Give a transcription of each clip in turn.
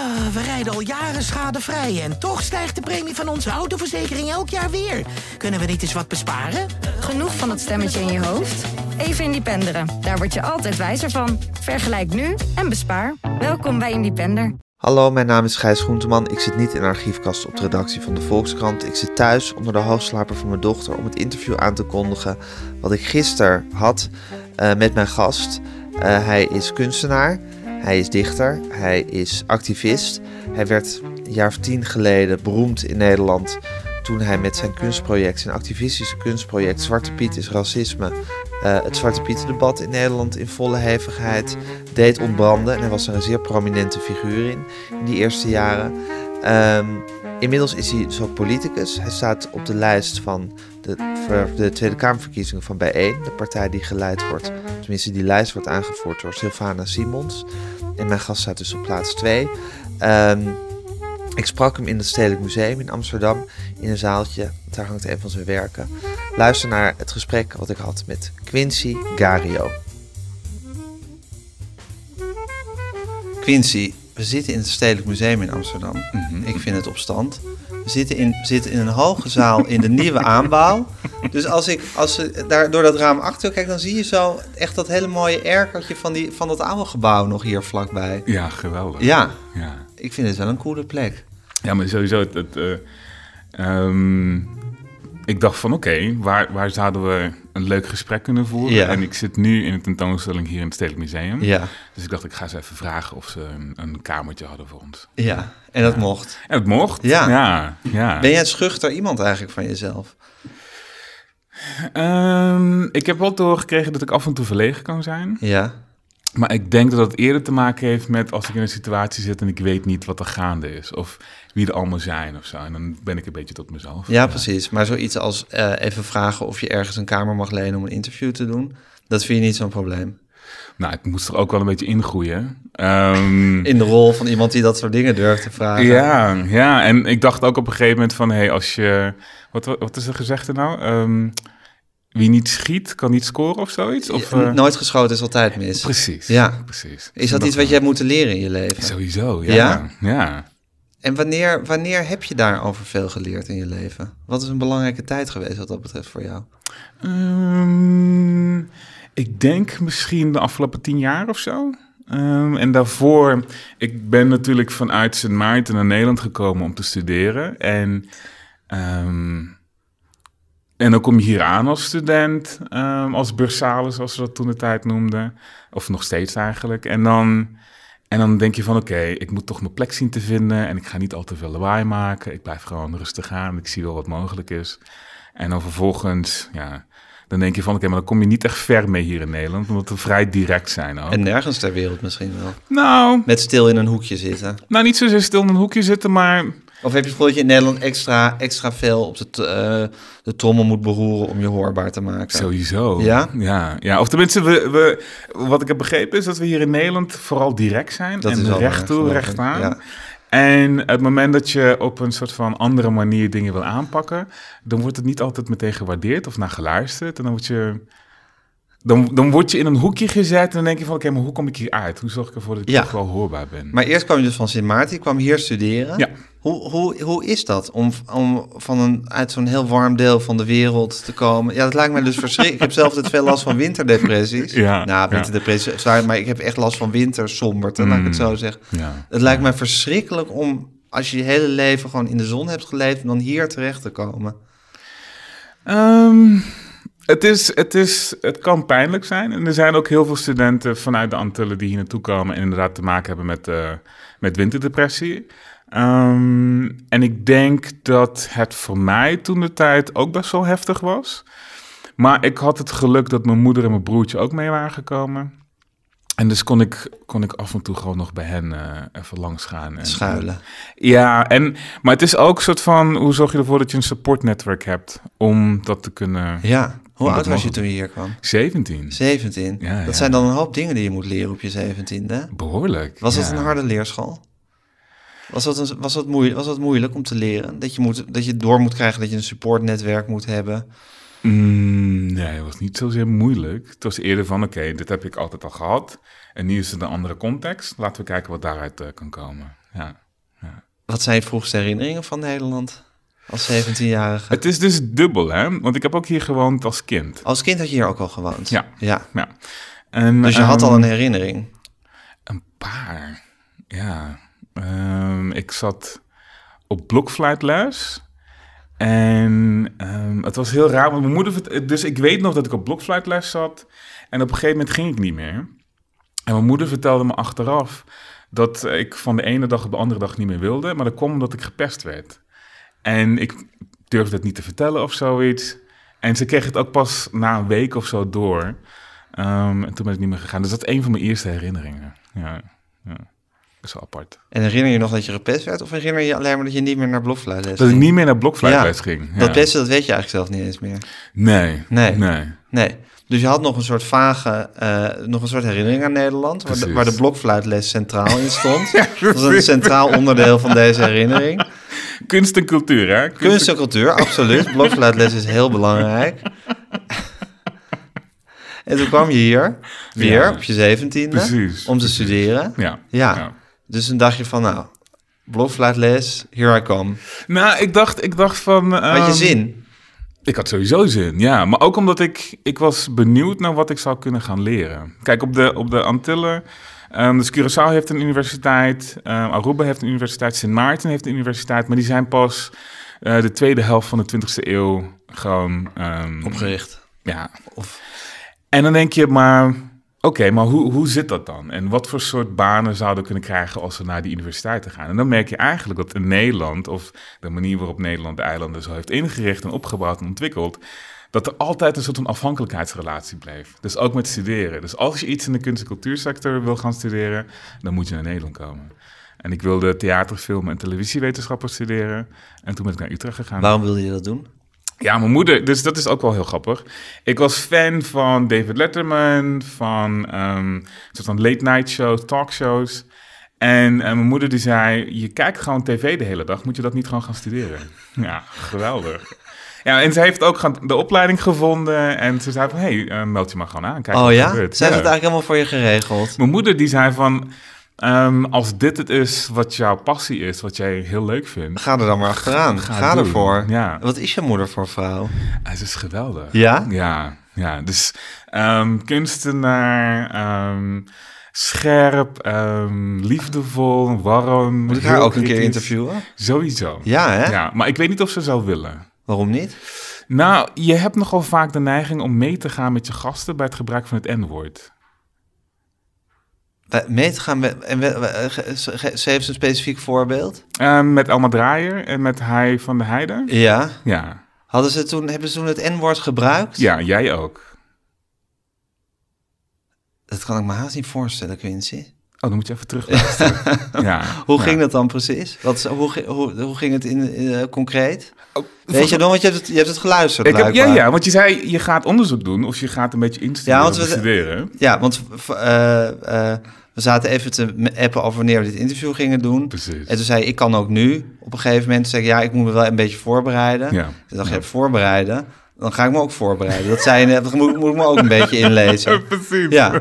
Ah, we rijden al jaren schadevrij en toch stijgt de premie van onze autoverzekering elk jaar weer. Kunnen we niet eens wat besparen? Genoeg van dat stemmetje in je hoofd? Even Independeren. Daar word je altijd wijzer van. Vergelijk nu en bespaar. Welkom bij Independer. Hallo, mijn naam is Gijs Groenteman. Ik zit niet in de archiefkast op de redactie van de Volkskrant. Ik zit thuis onder de hoogslaper van mijn dochter om het interview aan te kondigen wat ik gisteren had uh, met mijn gast. Uh, hij is kunstenaar, hij is dichter, hij is activist. Hij werd een jaar of tien geleden beroemd in Nederland toen hij met zijn kunstproject, zijn activistische kunstproject Zwarte Piet is racisme, uh, het Zwarte Piet-debat in Nederland in volle hevigheid deed ontbranden. En hij was er een zeer prominente figuur in, in die eerste jaren. Um, inmiddels is hij zo politicus. Hij staat op de lijst van de, de Tweede Kamerverkiezingen van Bijeen, de partij die geleid wordt, tenminste die lijst wordt aangevoerd door Sylvana Simons. En mijn gast staat dus op plaats 2. Um, ik sprak hem in het Stedelijk Museum in Amsterdam in een zaaltje. Daar hangt een van zijn werken. Luister naar het gesprek wat ik had met Quincy Gario. Quincy, we zitten in het Stedelijk Museum in Amsterdam. Mhm. Ik vind het op stand. We zitten in, zitten in een hoge zaal in de nieuwe aanbouw. Dus als ik als ze daar door dat raam achter kijk, dan zie je zo echt dat hele mooie erkertje van, die, van dat oude gebouw nog hier vlakbij. Ja, geweldig. Ja. ja. Ik vind het wel een coole plek. Ja, maar sowieso, het, het uh, um, ik dacht van oké, waar, waar zouden we een leuk gesprek kunnen voeren? Ja. En ik zit nu in een tentoonstelling hier in het Stedelijk Museum. Ja. Dus ik dacht, ik ga ze even vragen of ze een, een kamertje hadden voor ons. Ja, en dat mocht. En het mocht, ja. ja. ja. Ben jij een schuchter iemand eigenlijk van jezelf? Um, ik heb wel doorgekregen dat ik af en toe verlegen kan zijn. Ja. Maar ik denk dat het eerder te maken heeft met als ik in een situatie zit en ik weet niet wat er gaande is. Of wie er allemaal zijn of zo. En dan ben ik een beetje tot mezelf. Ja, precies. Maar zoiets als uh, even vragen of je ergens een kamer mag lenen om een interview te doen. Dat vind je niet zo'n probleem. Nou, ik moest er ook wel een beetje ingroeien. Um, in de rol van iemand die dat soort dingen durft te vragen. Ja, ja. En ik dacht ook op een gegeven moment van... hé, hey, als je... Wat, wat is er gezegd nou? Um, wie niet schiet, kan niet scoren of zoiets? Of, uh... Nooit geschoten is altijd mis. Precies. Ja, precies. Is dat iets wat jij hebt moeten leren in je leven? Sowieso, ja. Ja. ja. En wanneer, wanneer heb je daarover veel geleerd in je leven? Wat is een belangrijke tijd geweest wat dat betreft voor jou? Um, ik denk misschien de afgelopen tien jaar of zo. Um, en daarvoor, ik ben natuurlijk vanuit Sint Maarten naar Nederland gekomen om te studeren. En um, en dan kom je hier aan als student, um, als bursalis, zoals ze dat toen de tijd noemden. Of nog steeds eigenlijk. En dan, en dan denk je van, oké, ik moet toch mijn plek zien te vinden. En ik ga niet al te veel lawaai maken. Ik blijf gewoon rustig aan. Ik zie wel wat mogelijk is. En dan vervolgens, ja, dan denk je van, oké, maar dan kom je niet echt ver mee hier in Nederland. Omdat we vrij direct zijn ook. En nergens ter wereld misschien wel. Nou... Met stil in een hoekje zitten. Nou, niet zozeer stil in een hoekje zitten, maar of heb je het gevoel dat je in Nederland extra, extra veel op de, uh, de trommel moet beroeren om je hoorbaar te maken? Sowieso. Ja? Ja, ja. of tenminste, we, we, wat ik heb begrepen is dat we hier in Nederland vooral direct zijn. Dat en is recht toe, recht aan. Ja. En het moment dat je op een soort van andere manier dingen wil aanpakken, dan wordt het niet altijd meteen gewaardeerd of naar geluisterd. En dan word je dan, dan word je in een hoekje gezet en dan denk je van... oké, maar hoe kom ik hier uit? Hoe zorg ik ervoor dat ik ja. toch wel hoorbaar ben? Maar eerst kwam je dus van Sint Maarten, je kwam hier studeren. Ja. Hoe, hoe, hoe is dat om, om van een, uit zo'n heel warm deel van de wereld te komen? Ja, dat lijkt mij dus verschrikkelijk. ik heb zelf altijd veel last van winterdepressies. Ja, nou, winterdepressies, ja. maar ik heb echt last van wintersomberte, mm, laat ik het zo zeggen. Ja, het lijkt mij verschrikkelijk om, als je je hele leven gewoon in de zon hebt geleefd... dan hier terecht te komen. Um, het, is, het, is, het kan pijnlijk zijn. En er zijn ook heel veel studenten vanuit de Antillen die hier naartoe komen en inderdaad te maken hebben met, uh, met winterdepressie. Um, en ik denk dat het voor mij toen de tijd ook best wel heftig was. Maar ik had het geluk dat mijn moeder en mijn broertje ook mee waren gekomen. En dus kon ik, kon ik af en toe gewoon nog bij hen uh, even langs gaan. En, Schuilen. ja, en, maar het is ook een soort van, hoe zorg je ervoor dat je een supportnetwerk hebt om dat te kunnen... Ja, hoe oud was je toen je hier kwam? 17. 17? Ja, dat zijn dan een hoop dingen die je moet leren op je 17e. Behoorlijk. Was het een harde leerschool? Was dat, een, was, dat moeilijk, was dat moeilijk om te leren? Dat je, moet, dat je door moet krijgen dat je een supportnetwerk moet hebben? Mm, nee, het was niet zozeer moeilijk. Het was eerder van, oké, dit heb ik altijd al gehad. En nu is het een andere context. Laten we kijken wat daaruit uh, kan komen. ja. Wat zijn je vroegste herinneringen van Nederland als 17-jarige? Het is dus dubbel, hè? Want ik heb ook hier gewoond als kind. Als kind had je hier ook al gewoond? Ja. ja. Ja. En, Dus je had al ehm, een herinnering? Een paar, ja. Ehm, ik zat op blokfluitles. En ehm, het was heel raar, want mijn moeder... Dus ik weet nog dat ik op blokfluitles zat. En op een gegeven moment ging ik niet meer. En mijn moeder vertelde me achteraf... dat ik van de ene dag op de andere dag niet meer wilde. Maar dat kwam omdat ik gepest werd. En ik durfde het niet te vertellen of zoiets. En ze kreeg het ook pas na een week of zo door. Ehm, en toen ben ik niet meer gegaan. Dus dat is een van mijn eerste herinneringen. Ja, ja. Dat is wel apart. En herinner je nog dat je gepest werd? Of herinner je je alleen maar dat je niet meer naar blokfluitles Dat ik ging? niet meer naar blokfluitles ging. Ja. Dat pesten, dat weet je eigenlijk zelf niet eens meer. Nee. Nee. Nee. Nee. Dus je had nog een soort vage, eh, nog een soort herinnering aan Nederland, waar de, waar de blokfluitles centraal in stond. Ja, dat was een centraal onderdeel van deze herinnering. Kunst en cultuur, hè? Kunst, Kunst en cultuur, absoluut. Blokfluitles is heel belangrijk. En toen kwam je hier, weer, Ja. op je zeventiende, Precies, om te precies. studeren. Ja. Ja. Dus toen dacht je van, nou, blokfluitles, here I come. Nou, ik dacht, ik dacht van... Had je ehm, zin? Ik had sowieso zin, ja. Maar ook omdat ik, ik was benieuwd naar wat ik zou kunnen gaan leren. Kijk, op de, op de Antillen... ehm, dus Curaçao heeft een universiteit, ehm, Aruba heeft een universiteit, Sint Maarten heeft een universiteit, maar die zijn pas eh, de tweede helft van de 20e eeuw gewoon... ehm, Opgericht. Ja. Of- En dan denk je, maar oké, maar hoe, hoe zit dat dan? En wat voor soort banen zouden we kunnen krijgen als we naar die universiteiten gaan? En dan merk je eigenlijk dat in Nederland, of de manier waarop Nederland de eilanden zo heeft ingericht en opgebouwd en ontwikkeld, dat er altijd een soort van afhankelijkheidsrelatie bleef. Dus ook met studeren. Dus als je iets in de kunst- en cultuursector wil gaan studeren, dan moet je naar Nederland komen. En ik wilde theater, film en televisiewetenschappen studeren. En toen ben ik naar Utrecht gegaan. Waarom wilde je dat doen? Ja, mijn moeder, dus dat is ook wel heel grappig. Ik was fan van David Letterman, van een soort van late night shows, talkshows. En eh, mijn moeder die zei, je kijkt gewoon tv de hele dag, moet je dat niet gewoon gaan studeren? Ja, geweldig. Ja, en ze heeft ook de opleiding gevonden en ze zei van, hé, hey, eh, meld je maar gewoon aan. Kijk oh wat ja? gebeurt. Ze Ja. het eigenlijk helemaal voor je geregeld? Mijn moeder die zei van, ehm, als dit het is wat jouw passie is, wat jij heel leuk vindt. Ga er dan maar achteraan. Ga, ervoor. Ja. Wat is je moeder voor vrouw? Hij is geweldig. Ja? Ja, ja. Dus ehm, kunstenaar, ehm, scherp, liefdevol, warm. Moet ik haar ook een keer interviewen? Sowieso. Ja, hè? Ja, maar ik weet niet of ze zou willen. Waarom niet? Nou, je hebt nogal vaak de neiging om mee te gaan met je gasten bij het gebruik van het N-woord. Mee te gaan met... En eh, ze heeft een specifiek voorbeeld. Ehm, met Alma Draaier en met Hij van de Heide. Ja. Ja. Hadden ze toen, hebben ze toen het N-woord gebruikt? ja, jij ook. Dat kan ik me haast niet voorstellen, Quincy. Oh, dan moet je even terug. ja. Hoe ja. ging dat dan precies? Wat, hoe, hoe, hoe ging het in, eh, concreet? Weet je nog, want je hebt het, je hebt het geluisterd Ik heb, ja, ja, want je zei, je gaat onderzoek doen of je gaat een beetje instuderen Ja, want we- studeren. Ja, want eh, eh, we zaten even te appen over wanneer we dit interview gingen doen. Precies. En toen zei ik, ik kan ook nu op een gegeven moment zeggen, ja, ik moet me wel een beetje voorbereiden. Ja. Toen dacht je, voorbereiden? Dan ga ik me ook voorbereiden. Dat zei je net, dan moet, moet ik me ook een beetje inlezen. Precies. Ja.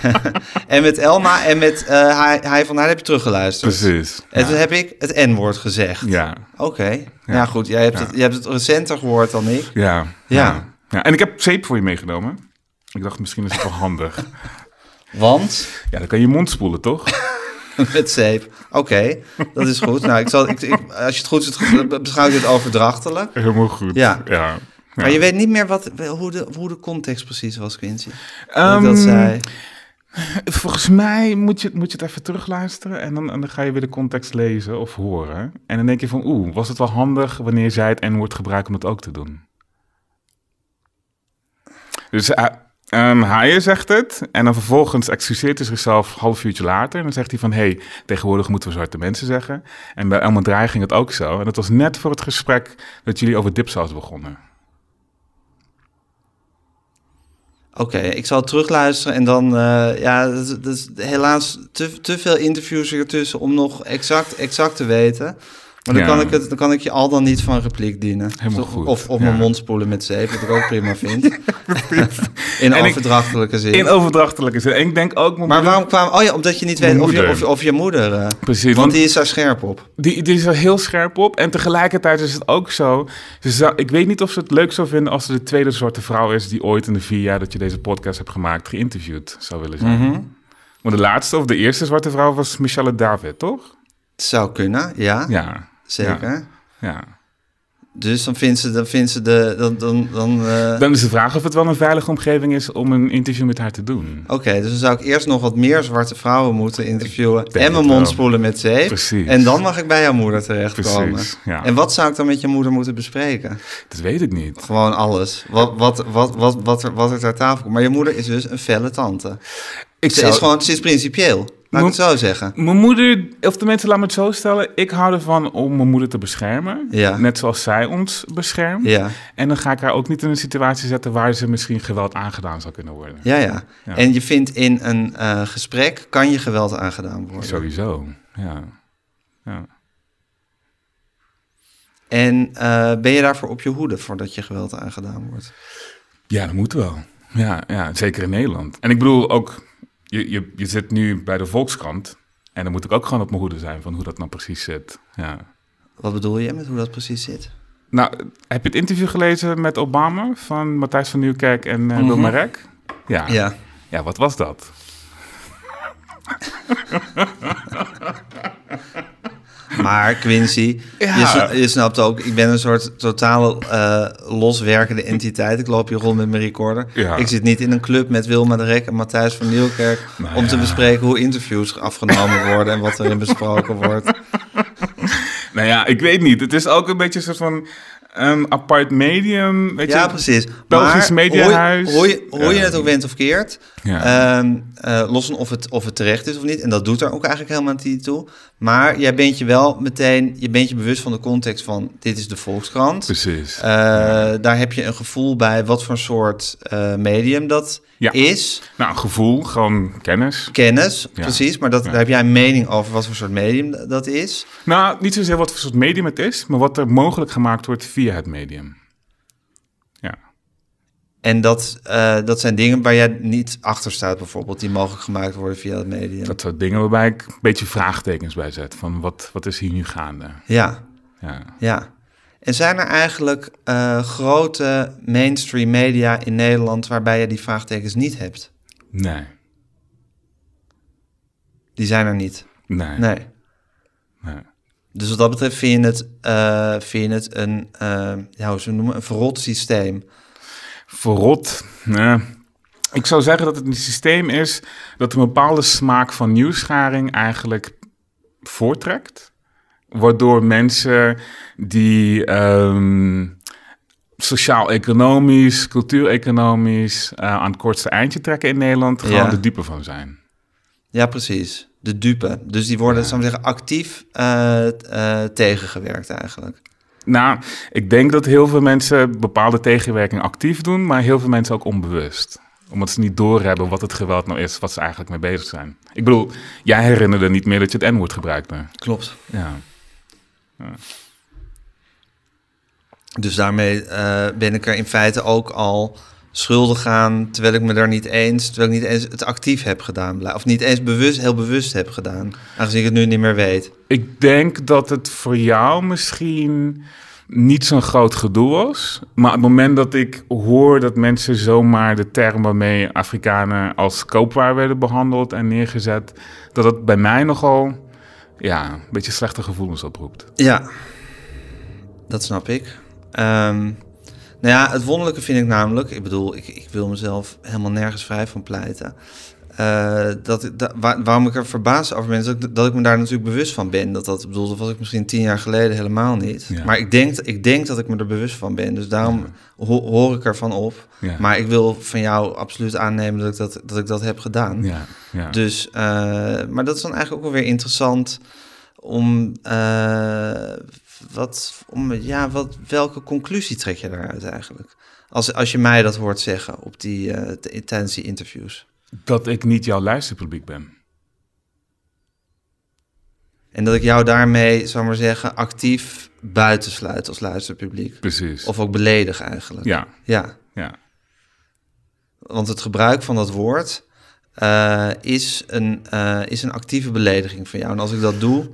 en met Elma en met eh hij, hij van haar heb je teruggeluisterd. Precies. En ja. toen heb ik het N-woord gezegd. ja. Oké. Ja. goed. Jij hebt, Ja. het, je hebt het recenter gehoord dan ik. Ja. Ja. ja. En ik heb zeep voor je meegenomen. Ik dacht, misschien is het wel handig. Want Ja, dan kan je je mond spoelen, toch? met zeep. Oké, dat is goed. Nou, ik zal, ik, ik- als je het goed ziet, beschouw je het overdrachtelijk. Helemaal goed. Ja. ja. Maar je weet niet meer wat, hoe, de, hoe de context precies was, Quincy. Dat Ehm, ik dat zei. Volgens mij moet je, moet je het even terugluisteren en dan, en dan ga je weer de context lezen of horen. En dan denk je van, oeh, was het wel handig wanneer zij het N-woord gebruikt om het ook te doen? Dus uh, um, Haaien zegt het en dan vervolgens excuseert hij zichzelf een half uurtje later. En dan zegt hij van, hé, hey, tegenwoordig moeten we zwarte mensen zeggen. En bij Elma Draai ging het ook zo. En dat was net voor het gesprek dat jullie over dipsaus begonnen. Oké, ik zal terugluisteren en dan... eh, ja, dat, is- helaas te, te veel interviews ertussen om nog exact, exact te weten. Maar dan, Ja. kan ik het, dan kan ik je al dan niet van repliek dienen. Helemaal Of- goed, Of, ja. mijn mond spoelen met zeep, wat ik ook prima vind. In En ik- overdrachtelijke zin. In overdrachtelijke zin. En ik denk ook... maar waarom kwam... Oh ja, omdat je niet weet of je, moeder. of, of je moeder... eh, Precies, want want die is daar scherp op. Die, die is er heel scherp op. En tegelijkertijd is het ook zo. Ze zou, ik weet niet of ze het leuk zou vinden als ze de tweede zwarte vrouw is die ooit in de vier jaar dat je deze podcast hebt gemaakt, geïnterviewd zou willen zijn. Mhm. Maar de laatste of de eerste zwarte vrouw was Michelle David, toch? Zou kunnen, ja. Ja. Zeker. Ja. Dus dan vindt ze, dan vindt ze de... Dan, dan, dan, eh, Dan is de vraag of het wel een veilige omgeving is om een interview met haar te doen. Oké, dus dan zou ik eerst nog wat meer zwarte vrouwen moeten interviewen... en mijn mond spoelen met zeep. Precies. En dan mag ik bij jouw moeder terechtkomen. Precies, ja. En wat zou ik dan met je moeder moeten bespreken? Dat weet ik niet. Gewoon alles. Wat, wat, wat, wat, wat, er, wat er ter tafel komt. Maar je moeder is dus een felle tante. Ik Ze, is gewoon, ze is principieel. Laat ik het zo zeggen. Mijn moeder, of de mensen laat me het zo stellen, ik hou ervan om mijn moeder te beschermen. Ja. Net zoals zij ons beschermt. Ja, En dan ga ik haar ook niet in een situatie zetten waar ze misschien geweld aangedaan zou kunnen worden. ja, ja. Ja. En je vindt in een eh, gesprek kan je geweld aangedaan worden. Sowieso, ja. ja. En eh, ben je daarvoor op je hoede voordat je geweld aangedaan wordt? Ja, dat moet wel. Ja, ja, zeker in Nederland. En ik bedoel ook, je, je, je zit nu bij de Volkskrant. En dan moet ik ook gewoon op mijn hoede zijn van hoe dat nou precies zit. Ja. Wat bedoel je met hoe dat precies zit? Nou, heb je het interview gelezen met Obama van Matthijs van Nieuwkerk en eh Bill Marek? Ja. Ja. ja, wat was dat? Maar Quincy, Ja. je, sna- je snapt ook, ik ben een soort totale eh, loswerkende entiteit. Ik loop hier rond met mijn recorder. Ja. Ik zit niet in een club met Wilma de Rek en Matthijs van Nieuwkerk... Nou om te bespreken hoe interviews afgenomen worden en wat erin besproken wordt. Nou ja, ik weet niet. Het is ook een beetje een soort van een apart medium. Weet Ja, je? precies. Belgisch mediahuis. Hoe, je- het ook went of keert, Ja. ehm, eh, los of het, of het terecht is of niet. En dat doet er ook eigenlijk helemaal niet toe. Maar jij bent je wel meteen, je bent je bewust van de context van dit is de Volkskrant. Precies. Eh, daar heb je een gevoel bij wat voor soort eh, medium dat Ja. is. nou, gevoel, gewoon kennis. Kennis, precies. Maar dat, daar heb jij een mening over wat voor soort medium dat is. Nou, niet zozeer wat voor soort medium het is, maar wat er mogelijk gemaakt wordt via het medium. Ja. En dat, eh, dat zijn dingen waar jij niet achter staat, bijvoorbeeld, die mogelijk gemaakt worden via het medium. Dat soort dingen waarbij ik een beetje vraagtekens bij zet. Van wat, wat is hier nu gaande? Ja, Ja. ja. En zijn er eigenlijk eh, grote mainstream media in Nederland waarbij je die vraagtekens niet hebt? Nee. Die zijn er niet. Nee. Nee. nee. Dus wat dat betreft vind je het, eh, vind je het een, eh, ja, hoe ze noemen, een verrot systeem. Verrot. Nee. Ik zou zeggen dat het een systeem is dat een bepaalde smaak van nieuwsgaring eigenlijk voortrekt. Waardoor mensen die ehm, sociaal-economisch, cultuur-economisch eh, aan het kortste eindje trekken in Nederland, gewoon Ja. de dupe van zijn. Ja, precies. De dupe. Dus die worden, zou ik maar zeggen, actief eh, eh, tegengewerkt eigenlijk. Nou, ik denk dat heel veel mensen bepaalde tegenwerking actief doen, maar heel veel mensen ook onbewust. Omdat ze niet doorhebben wat het geweld nou is, wat ze eigenlijk mee bezig zijn. Ik bedoel, jij herinnerde niet meer dat je het N-woord gebruikte. Klopt. Ja. Dus daarmee eh, ben ik er in feite ook al schuldig aan, terwijl ik me daar niet eens, terwijl ik niet eens het actief heb gedaan, of niet eens bewust, heel bewust heb gedaan, aangezien ik het nu niet meer weet. Ik denk dat het voor jou misschien niet zo'n groot gedoe was. Maar op het moment dat ik hoor dat mensen zomaar de term waarmee Afrikanen als koopwaar werden behandeld en neergezet, dat het bij mij nogal ja, een beetje slechte gevoelens oproept. Ja, dat snap ik. Ehm, nou ja, het wonderlijke vind ik namelijk, ik bedoel, ik, ik wil mezelf helemaal nergens vrij van pleiten. Eh, dat, waar- waarom ik er verbaasd over ben, is dat ik, dat ik me daar natuurlijk bewust van ben. Dat dat, bedoel, dat was ik misschien tien jaar geleden helemaal niet. Ja. Maar ik denk, ik denk dat ik me er bewust van ben. Dus daarom ho- hoor ik ervan op. Ja. Maar ik wil van jou absoluut aannemen dat ik dat, dat, ik dat heb gedaan. Dus, eh, maar dat is dan eigenlijk ook wel weer interessant om, eh, wat, om ja, wat, welke conclusie trek je daaruit eigenlijk? Als, als je mij dat hoort zeggen op die, eh, t- tijdens die interviews. Dat ik niet jouw luisterpubliek ben. En dat ik jou daarmee, zou ik maar zeggen, actief buitensluit als luisterpubliek. Precies. Of ook beledig eigenlijk. ja, Ja, ja. want het gebruik van dat woord eh, is, een, eh, is een actieve belediging van jou. En als ik dat doe,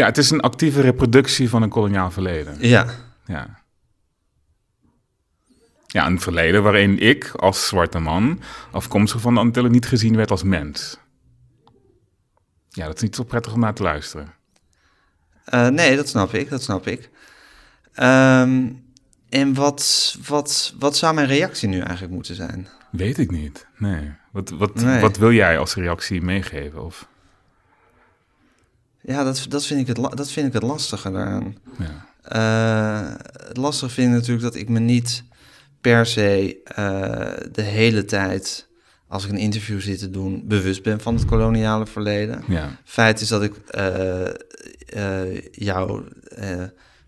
ja, het is een actieve reproductie van een koloniaal verleden. ja, Ja. Ja, een verleden waarin ik als zwarte man, afkomstig van de Antillen, niet gezien werd als mens. Ja, dat is niet zo prettig om naar te luisteren. Eh, nee, dat snap ik, dat snap ik. Ehm, en wat, wat, wat zou mijn reactie nu eigenlijk moeten zijn? Weet ik niet. Nee. Wat, wat, Nee. wat wil jij als reactie meegeven? Of, Ja, dat, dat, vind, ik het, dat vind ik het lastige daaraan. ja. Eh, het lastige vind ik natuurlijk dat ik me niet per se eh, de hele tijd, als ik een interview zit te doen, bewust ben van het koloniale verleden. Ja. Feit is dat ik eh, jou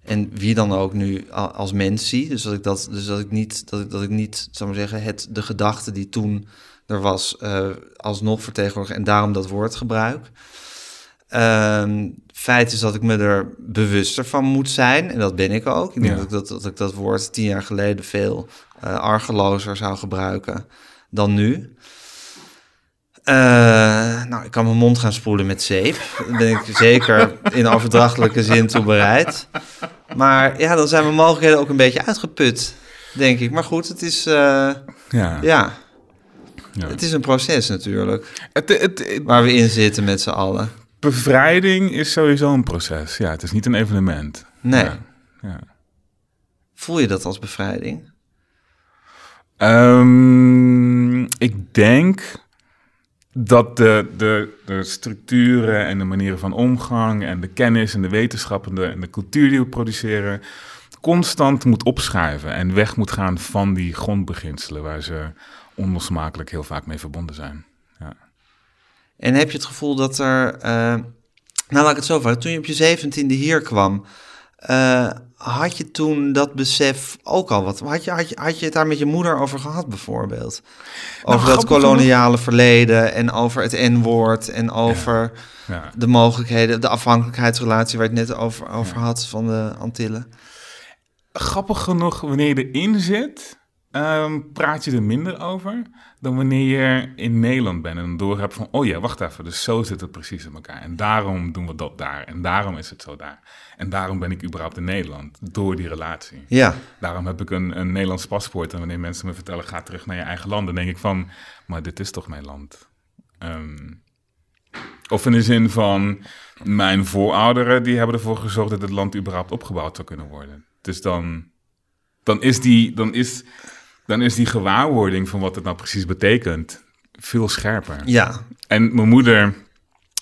en wie dan ook nu als mens zie. Dus dat ik dat, dus dat ik niet, dat ik, dat ik niet, zou maar zeggen, het, de gedachte die toen er was, alsnog vertegenwoordig en daarom dat woord gebruik. Ehm, feit is dat ik me er bewuster van moet zijn. En dat ben ik ook. Ik denk Ja. dat, ik dat, dat ik dat woord tien jaar geleden veel eh argelozer zou gebruiken dan nu. Eh, nou, ik kan mijn mond gaan spoelen met zeep. Daar ben ik zeker in overdrachtelijke zin toe bereid. Maar ja, dan zijn mijn mogelijkheden ook een beetje uitgeput, denk ik. Maar goed, het is, eh, Ja. ja, Ja. het is een proces natuurlijk. Het, het, het- Waar we in zitten met z'n allen. Bevrijding is sowieso een proces. Ja, het is niet een evenement. Nee. Ja. Ja. Voel je dat als bevrijding? Ehm, ik denk dat de, de, de structuren en de manieren van omgang en de kennis en de wetenschap en de, en de cultuur die we produceren constant moet opschuiven en weg moet gaan van die grondbeginselen waar ze onlosmakelijk heel vaak mee verbonden zijn. En heb je het gevoel dat er... eh, nou, laat ik het zo vragen. Toen je op je zeventiende hier kwam... eh, had je toen dat besef ook al wat? Had je, had, je, had je het daar met je moeder over gehad, bijvoorbeeld? Over dat koloniale verleden en over het N-woord en over Ja. de mogelijkheden, de afhankelijkheidsrelatie waar je het net over, over had van de Antillen. Grappig genoeg, wanneer je erin zit, ehm, praat je er minder over dan wanneer je in Nederland bent en door hebt van, oh ja, wacht even, dus zo zit het precies in elkaar. En daarom doen we dat daar. En daarom is het zo daar. En daarom ben ik überhaupt in Nederland, door die relatie. Ja, Daarom heb ik een, een Nederlands paspoort. En wanneer mensen me vertellen, ga terug naar je eigen land, dan denk ik van, maar dit is toch mijn land. Ehm, of in de zin van, mijn voorouderen, die hebben ervoor gezorgd dat het land überhaupt opgebouwd zou kunnen worden. Dus dan, dan, is, die, dan, is, dan is die gewaarwording van wat het nou precies betekent veel scherper. ja, En mijn moeder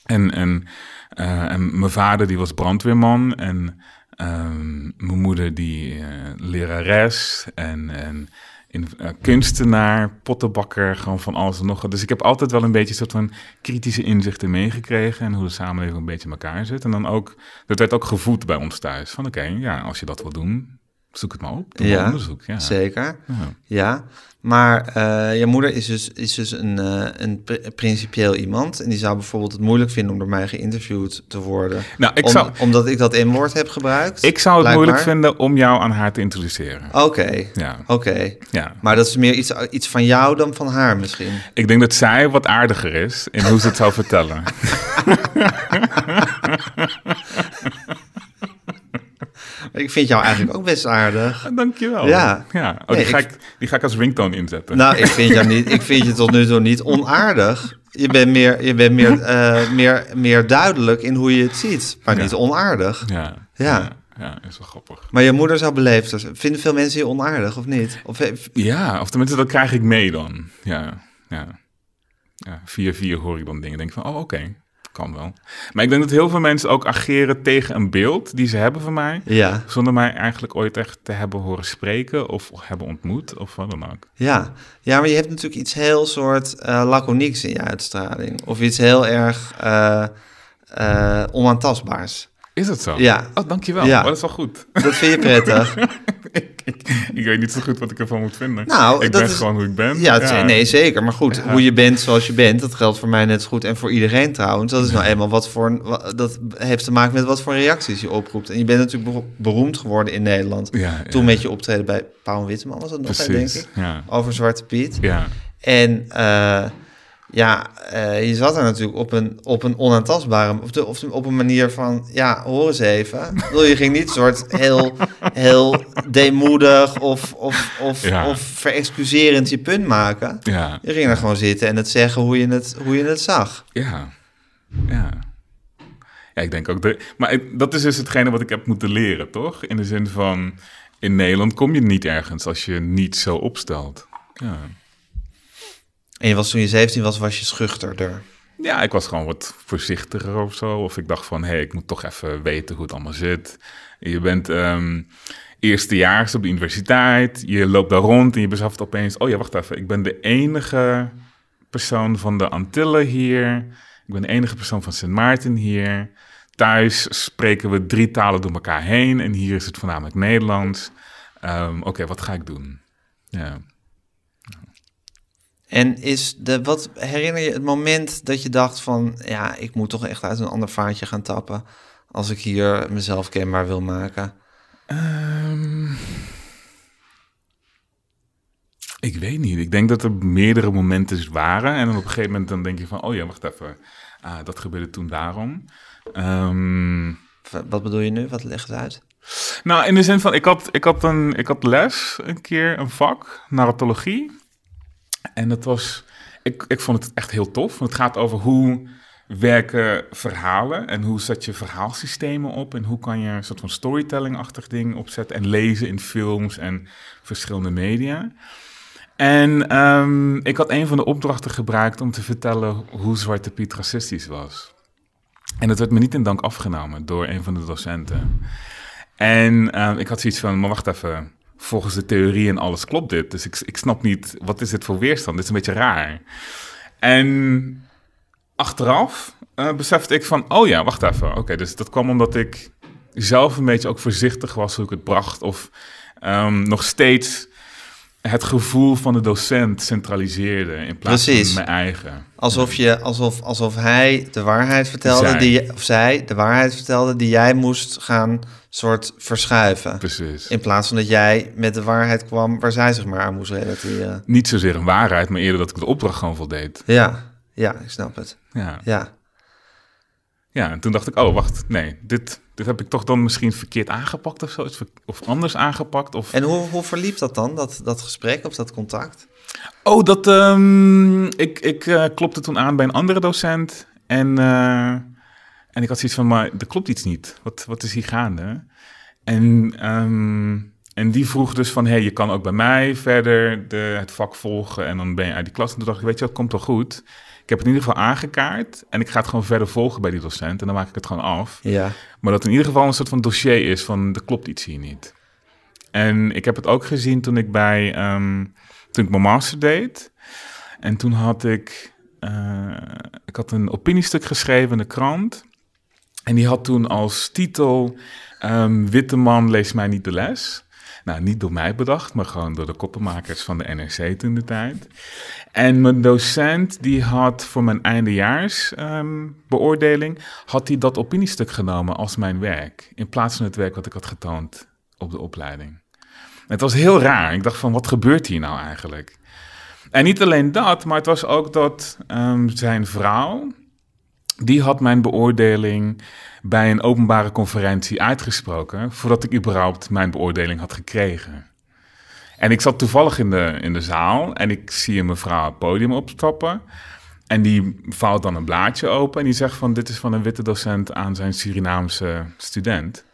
en, en, eh, en mijn vader, die was brandweerman. En ehm, mijn moeder, die eh, lerares en, en in, eh, kunstenaar, pottenbakker, gewoon van alles en nog wat. Dus ik heb altijd wel een beetje een soort van kritische inzichten meegekregen en hoe de samenleving een beetje in elkaar zit. En dan ook, dat werd ook gevoed bij ons thuis. Van oké, ja, als je dat wil doen, zoek het maar op. Doe Ja, onderzoek. Ja. zeker. Ja. Ja, maar eh, je moeder is dus, is dus een, eh, een pri- principieel iemand. En die zou bijvoorbeeld het moeilijk vinden om door mij geïnterviewd te worden. Nou, ik Om- zou, Omdat ik dat N-woord heb gebruikt. ik zou het blijkbaar. moeilijk vinden om jou aan haar te introduceren. Oké, Ja, oké. ja. Maar dat is meer iets, iets van jou dan van haar misschien. Ik denk dat zij wat aardiger is in hoe ze het zou vertellen. Ik vind jou eigenlijk ook best aardig. Dankjewel. Ja. ja. Oh, Nee, die, ga ik- ik, die ga ik als ringtone inzetten. Nou, ik vind, jou niet, ik vind je tot nu toe niet onaardig. Je bent meer, je bent meer, eh, meer, meer duidelijk in hoe je het ziet, maar Ja. niet onaardig. ja, Ja. ja. Is wel grappig. Maar je moeder zou beleefd zijn. Vinden veel mensen je onaardig of niet? Of, Ja, of tenminste, dat krijg ik mee dan. Ja, ja. ja via vier hoor ik dan dingen. Denk van, oh, oké, kan wel. Maar ik denk dat heel veel mensen ook ageren tegen een beeld die ze hebben van mij. ja, Zonder mij eigenlijk ooit echt te hebben horen spreken of hebben ontmoet of wat dan ook. ja. ja, maar je hebt natuurlijk iets heel soort eh laconieks in je uitstraling. Of iets heel erg eh, eh, onaantastbaars. Is het zo? Ja. Oh, dankjewel. Ja. Oh, dat is wel goed. Dat vind je prettig. ik, ik, ik weet niet zo goed wat ik ervan moet vinden. Nou, ik dat ben is- gewoon hoe ik ben. Ja, nee, zeker. Maar goed, hoe je bent zoals je bent, dat geldt voor mij net zo goed en voor iedereen trouwens. Dat is nou eenmaal wat voor, een- dat heeft te maken met wat voor reacties je oproept. En je bent natuurlijk bero- beroemd geworden in Nederland. Toen met je optreden bij Paul Witteman was dat nog, hè, denk Precies, ik. Over Zwarte Piet. Ja, En eh, ja, eh, je zat er natuurlijk op een, op een onaantastbare, of, de, of op een manier van, ja, hoor eens even. Bedoel, je ging niet soort heel, heel deemoedig of, of, of, Ja. of verexcuserend je punt maken. ja, Je ging er gewoon zitten en het zeggen hoe je het, hoe je het zag. ja, ja. Ja, ik denk ook... De, maar ik- dat is dus hetgene wat ik heb moeten leren, toch? In de zin van, in Nederland kom je niet ergens als je niet zo opstelt. Ja. En je was toen je 17 was, was je schuchterder. Ja, ik was gewoon wat voorzichtiger of zo. Of ik dacht van, hé, hey, ik moet toch even weten hoe het allemaal zit. Je bent ehm eerstejaars op de universiteit. Je loopt daar rond en je beseft opeens... oh ja, wacht even, ik ben de enige persoon van de Antillen hier. Ik ben de enige persoon van Sint Maarten hier. Thuis spreken we drie talen door elkaar heen... en hier is het voornamelijk Nederlands. Ehm, Oké, wat ga ik doen? Ja. En is de, wat herinner je het moment dat je dacht van, ja, ik moet toch echt uit een ander vaartje gaan tappen als ik hier mezelf kenbaar wil maken? Ehm, ik weet niet. Ik denk dat er meerdere momenten waren. En dan op een gegeven moment dan denk je van... oh ja, wacht even. Ah, dat gebeurde toen daarom. Ehm, Wat bedoel je nu? Wat leg het uit? nou, in de zin van... Ik had, ik, had een, ik had les een keer, een vak, narratologie. En dat was... Ik, ik vond het echt heel tof. Het gaat over hoe werken verhalen... en hoe zet je verhaalsystemen op... en hoe kan je een soort van storytelling-achtig ding opzetten... en lezen in films en verschillende media. En ehm, ik had een van de opdrachten gebruikt om te vertellen hoe Zwarte Piet racistisch was. En dat werd me niet in dank afgenomen door een van de docenten. En ehm, ik had zoiets van, maar wacht even, volgens de theorie en alles klopt dit. Dus ik, ik snap niet, wat is dit voor weerstand? Dit is een beetje raar. En achteraf eh, besefte ik van, oh ja, wacht even. Oké, dus dat kwam omdat ik zelf een beetje ook voorzichtig was hoe ik het bracht. Of ehm, nog steeds het gevoel van de docent centraliseerde in plaats Precies. van mijn eigen. Alsof, je, alsof, alsof hij de waarheid vertelde, Zij. die, of zij de waarheid vertelde die jij moest gaan soort verschuiven. Precies. In plaats van dat jij met de waarheid kwam waar zij zich maar aan moest relateren. Niet zozeer een waarheid, maar eerder dat ik de opdracht gewoon voldeed. Ja, ja, ik snap het. Ja. Ja. Ja, en toen dacht ik, oh, wacht, nee, dit, dit heb ik toch dan misschien verkeerd aangepakt of zo, iets ver- of anders aangepakt. Of... En hoe, hoe verliep dat dan, dat, dat gesprek of dat contact? Oh, dat, ehm, ik, ik eh, klopte toen aan bij een andere docent en, eh, en ik had zoiets van, maar er klopt iets niet. Wat, wat is hier gaande? En, ehm, en die vroeg dus van, hey, je kan ook bij mij verder de, het vak volgen en dan ben je uit die klas. En toen dacht ik, weet je wat, komt wel goed. Ik heb het in ieder geval aangekaart en ik ga het gewoon verder volgen bij die docent en dan maak ik het gewoon af. Ja. Maar dat in ieder geval een soort van dossier is van er klopt iets hier niet. En ik heb het ook gezien toen ik bij ehm, toen ik mijn master deed. En toen had ik, eh, ik had een opiniestuk geschreven in de krant. En die had toen als titel ehm, Witte man leest mij niet de les. Nou, niet door mij bedacht, maar gewoon door de koppenmakers van de NRC toen de tijd. En mijn docent, die had voor mijn eindejaars ehm, beoordeling, had hij dat opiniestuk genomen als mijn werk. In plaats van het werk wat ik had getoond op de opleiding. Het was heel raar. Ik dacht van, wat gebeurt hier nou eigenlijk? En niet alleen dat, maar het was ook dat ehm, zijn vrouw, die had mijn beoordeling bij een openbare conferentie uitgesproken, voordat ik überhaupt mijn beoordeling had gekregen. En ik zat toevallig in de, in de zaal en ik zie een mevrouw het podium opstappen. En die vouwt dan een blaadje open en die zegt van dit is van een witte docent aan zijn Surinaamse student.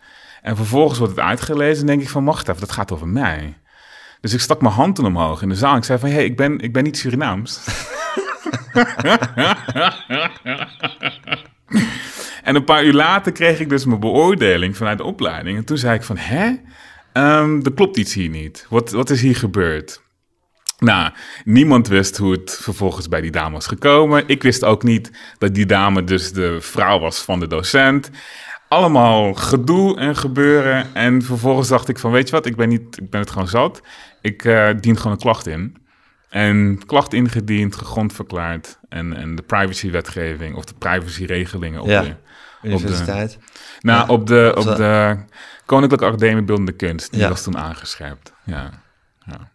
En vervolgens wordt het uitgelezen en denk ik van wacht even, dat gaat over mij. Dus ik stak mijn hand toen omhoog in de zaal. Ik zei van, hé, hey, ik, ben, ik ben niet Surinaams. en een paar uur later kreeg ik dus mijn beoordeling vanuit de opleiding. En toen zei ik van, hè? Ehm, er klopt iets hier niet. Wat, wat is hier gebeurd? Nou, niemand wist hoe het vervolgens bij die dame was gekomen. Ik wist ook niet dat die dame dus de vrouw was van de docent. allemaal gedoe en gebeuren. En vervolgens dacht ik van, weet je wat, ik ben, niet, ik ben het gewoon zat. Ik eh, dien gewoon een klacht in. En klacht ingediend, gegrondverklaard. En, en de privacywetgeving of de privacyregelingen op Ja. de... Universiteit. Nou, Ja. op de, op Zo. de Koninklijke Academie Beeldende Kunst. Die Ja. was toen aangescherpt. Ja. ja.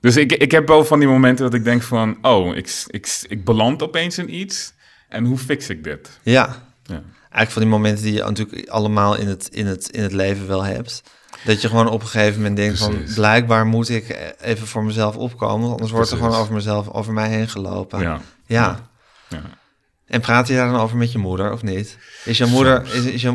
Dus ik, ik heb wel van die momenten dat ik denk van... Oh, ik, ik, ik beland opeens in iets. En hoe fix ik dit? Ja. Ja. Eigenlijk van die momenten die je natuurlijk allemaal in het, in het, in het leven wel hebt. Dat je gewoon op een gegeven moment denkt van... Blijkbaar moet ik even voor mezelf opkomen... anders wordt er gewoon over mezelf, over mij heen gelopen. Ja. Ja. Ja. En praat je daar dan over met je moeder, of niet? Is je moeder... Is, is je,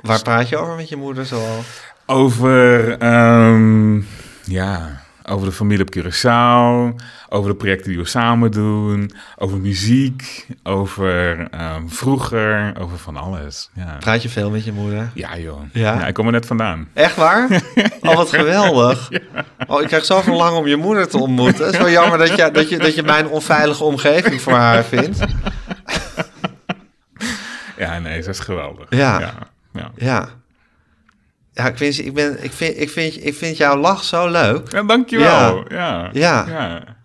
waar praat je over met je moeder zoal? Over, ehm, ja, over de familie op Curaçao, over de projecten die we samen doen, over muziek, over ehm, vroeger, over van alles. Ja, Praat je veel met je moeder? ja joh. Ja? Ja? ik kom er net vandaan. Echt waar? Oh, wat geweldig. Oh, ik krijg zo verlangen om je moeder te ontmoeten. Het is wel jammer dat je, dat je, dat je mijn onveilige omgeving voor haar vindt. Ja, nee, ze is geweldig. Ja. Ja, ja. Ja. Ja, ik vind, ik, ben, ik, vind, ik, vind, ik vind jouw lach zo leuk. Ja, dankjewel. Ja. Ja. ja.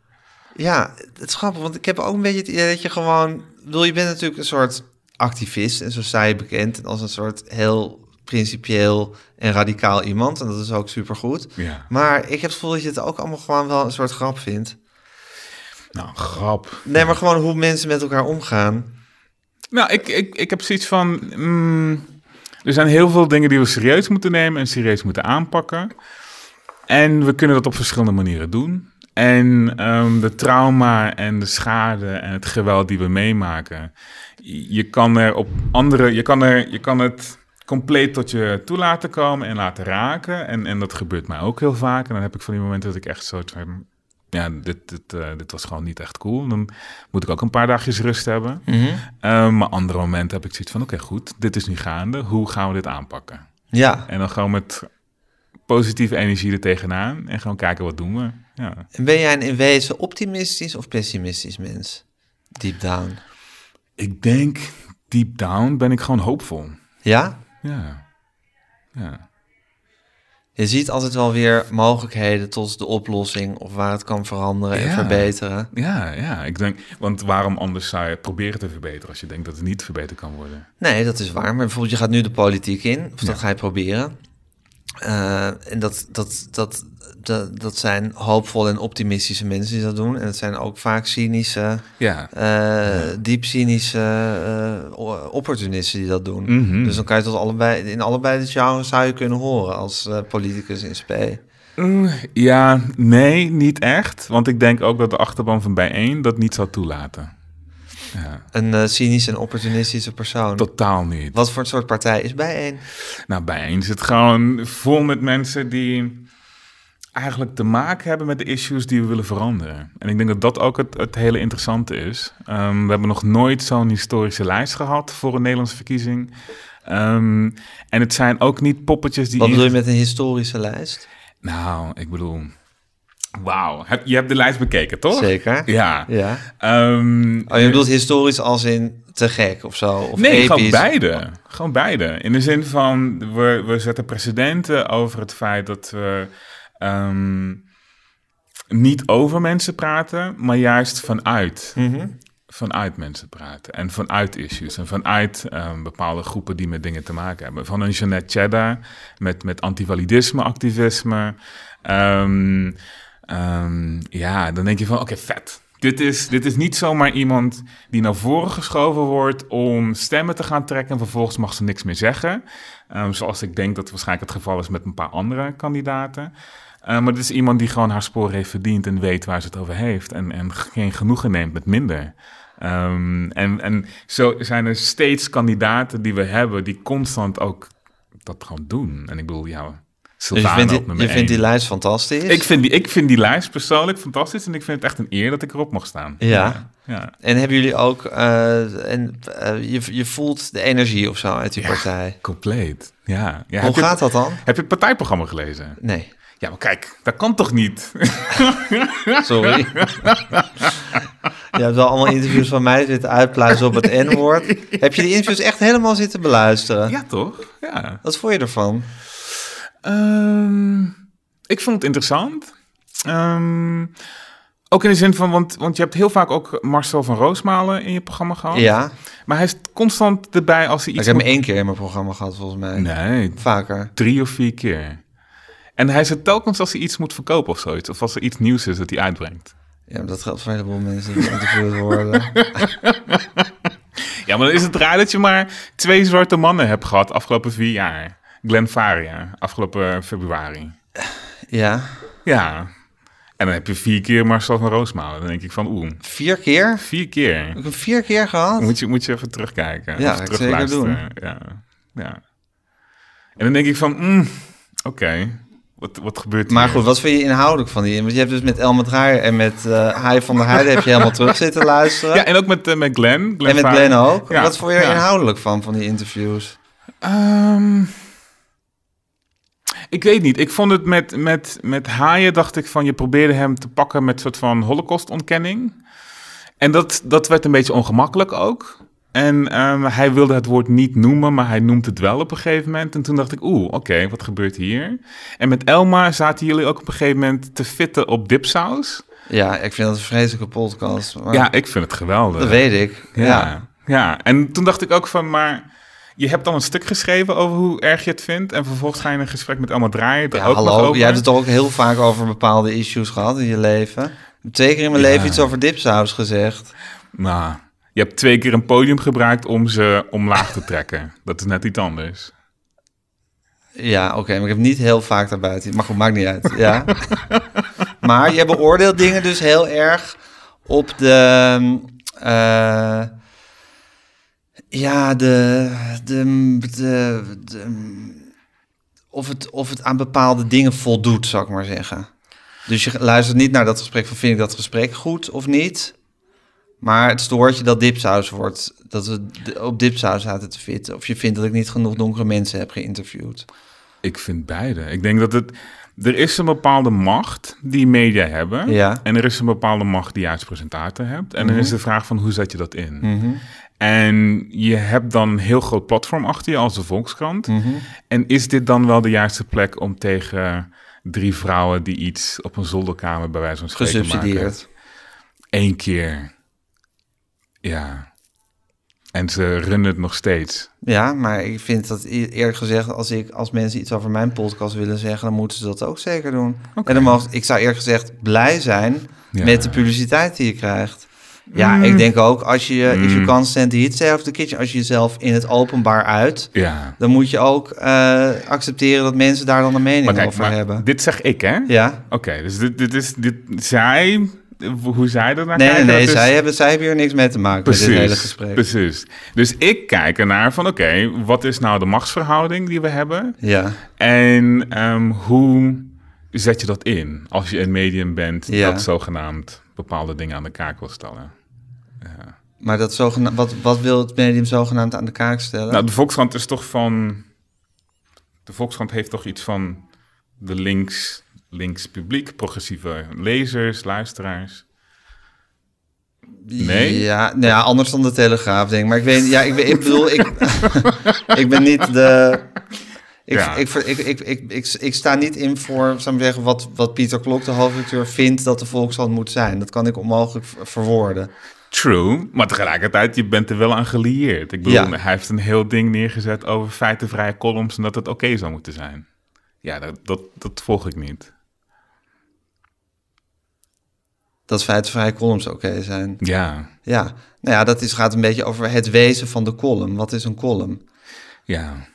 Ja, het is grappig, want ik heb ook een beetje het idee dat je gewoon... Bedoel, je bent natuurlijk een soort activist en zo sta je bekend als een soort heel principieel en radicaal iemand. En dat is ook supergoed. Ja. Maar ik heb het gevoel dat je het ook allemaal gewoon wel een soort grap vindt. Nou, grap. Nee, maar gewoon hoe mensen met elkaar omgaan. Nou, ik, ik, ik heb zoiets van. mm, er zijn heel veel dingen die we serieus moeten nemen en serieus moeten aanpakken. En we kunnen dat op verschillende manieren doen. En ehm, de trauma en de schade en het geweld die we meemaken. Je kan er op andere. Je kan, er, je kan het compleet tot je toe laten komen en laten raken. En, en dat gebeurt mij ook heel vaak. En dan heb ik van die momenten dat ik echt zo. Ja, dit, dit, eh, dit was gewoon niet echt cool. Dan moet ik ook een paar dagjes rust hebben. Eh, maar andere momenten heb ik zoiets van: oké, goed, dit is nu gaande. Hoe gaan we dit aanpakken? Ja. En dan gewoon met positieve energie er tegenaan en gewoon kijken wat doen we. Ja. En ben jij een in wezen optimistisch of pessimistisch mens? Deep down. Ik denk, deep down ben ik gewoon hoopvol. Ja? Ja. Ja. Je ziet altijd wel weer mogelijkheden tot de oplossing of waar het kan veranderen en verbeteren. Ja, ja, ik denk, want waarom anders zou je proberen te verbeteren als je denkt dat het niet verbeterd kan worden? Nee, dat is waar. Maar bijvoorbeeld, je gaat nu de politiek in, of dat ga je proberen. Eh, en dat, dat, dat, dat, dat zijn hoopvolle en optimistische mensen die dat doen. En het zijn ook vaak cynische, Ja. eh, diep cynische eh, opportunisten die dat doen. Mhm. Dus dan kan je tot allebei, in allebei de genres zou je kunnen horen als politicus in spe. Mm, Ja, nee, niet echt. Want ik denk ook dat de achterban van bijeen dat niet zou toelaten. Ja, Een eh, cynische en opportunistische persoon. totaal niet. Wat voor soort partij is bijeen? Nou, bijeen zit gewoon vol met mensen die eigenlijk te maken hebben met de issues die we willen veranderen. En ik denk dat dat ook het, het hele interessante is. Ehm, we hebben nog nooit zo'n historische lijst gehad voor een Nederlandse verkiezing. Ehm, en het zijn ook niet poppetjes die... Wat bedoel je met een historische lijst? Nou, ik bedoel... Wauw, je hebt de lijst bekeken, toch? Zeker. Ja. Ja. Ehm, Oh, je bedoelt historisch als in te gek of zo? Of Nee, episch? gewoon beide. Gewoon beide. In de zin van, we, we zetten precedenten over het feit dat we ehm, niet over mensen praten, maar juist vanuit. Mhm. Vanuit mensen praten en vanuit issues en vanuit ehm, bepaalde groepen die met dingen te maken hebben. Van een Jeanette Cheddar met, met antivalidisme, activisme. Ehm, ehm, ja, dan denk je van, oké, vet. Dit is, dit is niet zomaar iemand die naar voren geschoven wordt om stemmen te gaan trekken en vervolgens mag ze niks meer zeggen. Ehm, zoals ik denk dat waarschijnlijk het geval is met een paar andere kandidaten. Eh, maar dit is iemand die gewoon haar spoor heeft verdiend en weet waar ze het over heeft. En, en geen genoegen neemt met minder. Ehm, en, en zo zijn er steeds kandidaten die we hebben die constant ook dat gewoon doen. En ik bedoel, ja, Dus je vindt, die, je vindt die lijst fantastisch? Ik vind, die, ik vind die lijst persoonlijk fantastisch en ik vind het echt een eer dat ik erop mag staan. Ja. Ja. ja. En hebben jullie ook... eh, en, eh, je, je voelt de energie of zo uit die partij. Compleet. Ja. ja Hoe je- gaat dat dan? Heb je het partijprogramma gelezen? Nee, Ja, maar kijk, dat kan toch niet? sorry. Je hebt wel allemaal interviews van mij zitten uitpluizen op het N-woord. Heb je die interviews echt helemaal zitten beluisteren? Ja, toch? Ja. Wat vond je ervan? Ehm, ik vond het interessant. Ehm, ook in de zin van, want, want je hebt heel vaak ook Marcel van Roosmalen in je programma gehad. Ja, Maar hij is constant erbij als hij ik iets... heb hem één keer in mijn programma gehad, volgens mij. Nee, Vaker. drie of vier keer. En hij zit telkens als hij iets moet verkopen of zoiets. Of als er iets nieuws is dat hij uitbrengt. Ja, maar dat geldt voor een heleboel mensen die geïnterviewd worden. Ja, maar dan is het raar dat je maar twee zwarte mannen hebt gehad afgelopen vier jaar. Glenn Faria, afgelopen februari. Ja. Ja. En dan heb je vier keer Marcel van Roosmalen. Dan denk ik van, oeh, Vier keer? vier keer. Heb ik hem vier keer gehad? Moet je, moet je even terugkijken. Ja, ik terugluisteren. Ja, ja. En dan denk ik van, mm, oké, wat, wat gebeurt Maar hier? goed, wat vind je inhoudelijk van die? Want je hebt dus met Elmer Draaier en met eh Hai van der Heijden heb je helemaal terug zitten luisteren. Ja, en ook met, eh, met Glenn. Glenn en met. Glenn ook. Ja, Wat vond je er ja. inhoudelijk van, van die interviews? Ehm, ik weet niet. Ik vond het met, met, met Haaien, dacht ik van, je probeerde hem te pakken met een soort van holocaustontkenning. En dat, dat werd een beetje ongemakkelijk ook. En ehm, hij wilde het woord niet noemen, maar hij noemt het wel op een gegeven moment. En toen dacht ik, oeh, oké, wat gebeurt hier? En met Elma zaten jullie ook op een gegeven moment te fitten op dipsaus. Ja, ik vind dat een vreselijke podcast. Maar Ja, ik vind het geweldig. dat weet ik. Ja. Ja, ja. En toen dacht ik ook van, maar je hebt dan een stuk geschreven over hoe erg je het vindt. En vervolgens ga je in een gesprek met Elma Draaien Ja, ook nog hallo, over. jij hebt het toch ook heel vaak over bepaalde issues gehad in je leven. Twee keer in mijn Ja. leven iets over dipsaus gezegd. Nou, je hebt twee keer een podium gebruikt om ze omlaag te trekken. Dat is net iets anders. Ja, oké, maar ik heb niet heel vaak daarbuiten. Maar goed, maakt niet uit. Ja. maar je beoordeelt dingen dus heel erg op de. eh, ja, de. de, de, de- of, het, of het aan bepaalde dingen voldoet, zou ik maar zeggen. Dus je luistert niet naar dat gesprek van vind ik dat gesprek goed of niet. Maar het stoort je dat dipsaus wordt. Dat we op dipsaus zaten te fitten. Of je vindt dat ik niet genoeg donkere mensen heb geïnterviewd. Ik vind beide. Ik denk dat het... Er is een bepaalde macht die media hebben. Ja. En er is een bepaalde macht die je als presentator hebt. En dan is de vraag van hoe zet je dat in? En je hebt dan een heel groot platform achter je als de Volkskrant. En is dit dan wel de juiste plek om tegen drie vrouwen die iets op een zolderkamer bij wijze van spreken maken? Gesubsidieerd. Eén keer. Ja. En ze runnen het nog steeds. Ja, maar ik vind dat e- eerlijk gezegd, als, ik, als mensen iets over mijn podcast willen zeggen, dan moeten ze dat ook zeker doen. En dan mag, ik zou eerlijk gezegd blij zijn Ja. met de publiciteit die je krijgt. Ja, ik denk ook, als je, if you Mm. can't stand the heat, of the kitchen, als je jezelf in het openbaar uit, Ja. dan moet je ook eh, accepteren dat mensen daar dan een mening kijk, over maar hebben. dit zeg ik, hè? Ja. Oké, dus dit, dit is... Dit, zij... Hoe zij er naar Nee, nee, kijken, nee, is- zij hebben, zij hebben hier niks mee te maken met dit hele gesprek. Precies. Dus ik kijk ernaar van, oké, wat is nou de machtsverhouding die we hebben? Ja, En ehm, hoe zet je dat in als je een medium bent Ja. dat zogenaamd bepaalde dingen aan de kaak wil stellen? maar dat zogena- wat, wat wil het medium zogenaamd aan de kaak stellen? Nou, de Volkskrant is toch van... De Volkskrant heeft toch iets van de links, links publiek, progressieve lezers, luisteraars. Nee? Ja, nou ja, anders dan de Telegraaf, denk ik. Maar ik weet, ja, ik, weet- ik bedoel, ik, ik ben niet de... Ik, Ja. ik, ik, ik, ik, ik, ik sta niet in voor, zou ik zeggen, wat, wat Pieter Klok, de hoofdredacteur, vindt dat de Volkskrant moet zijn. Dat kan ik onmogelijk ver- verwoorden. True, maar tegelijkertijd, je bent er wel aan gelieerd. Ik bedoel, Ja. hij heeft een heel ding neergezet over feitenvrije columns en dat het oké zou moeten zijn. Ja, dat, dat, dat volg ik niet. Dat feitenvrije columns oké zijn. Ja, Ja, nou ja, dat is, gaat een beetje over het wezen van de column. Wat is een column? ja,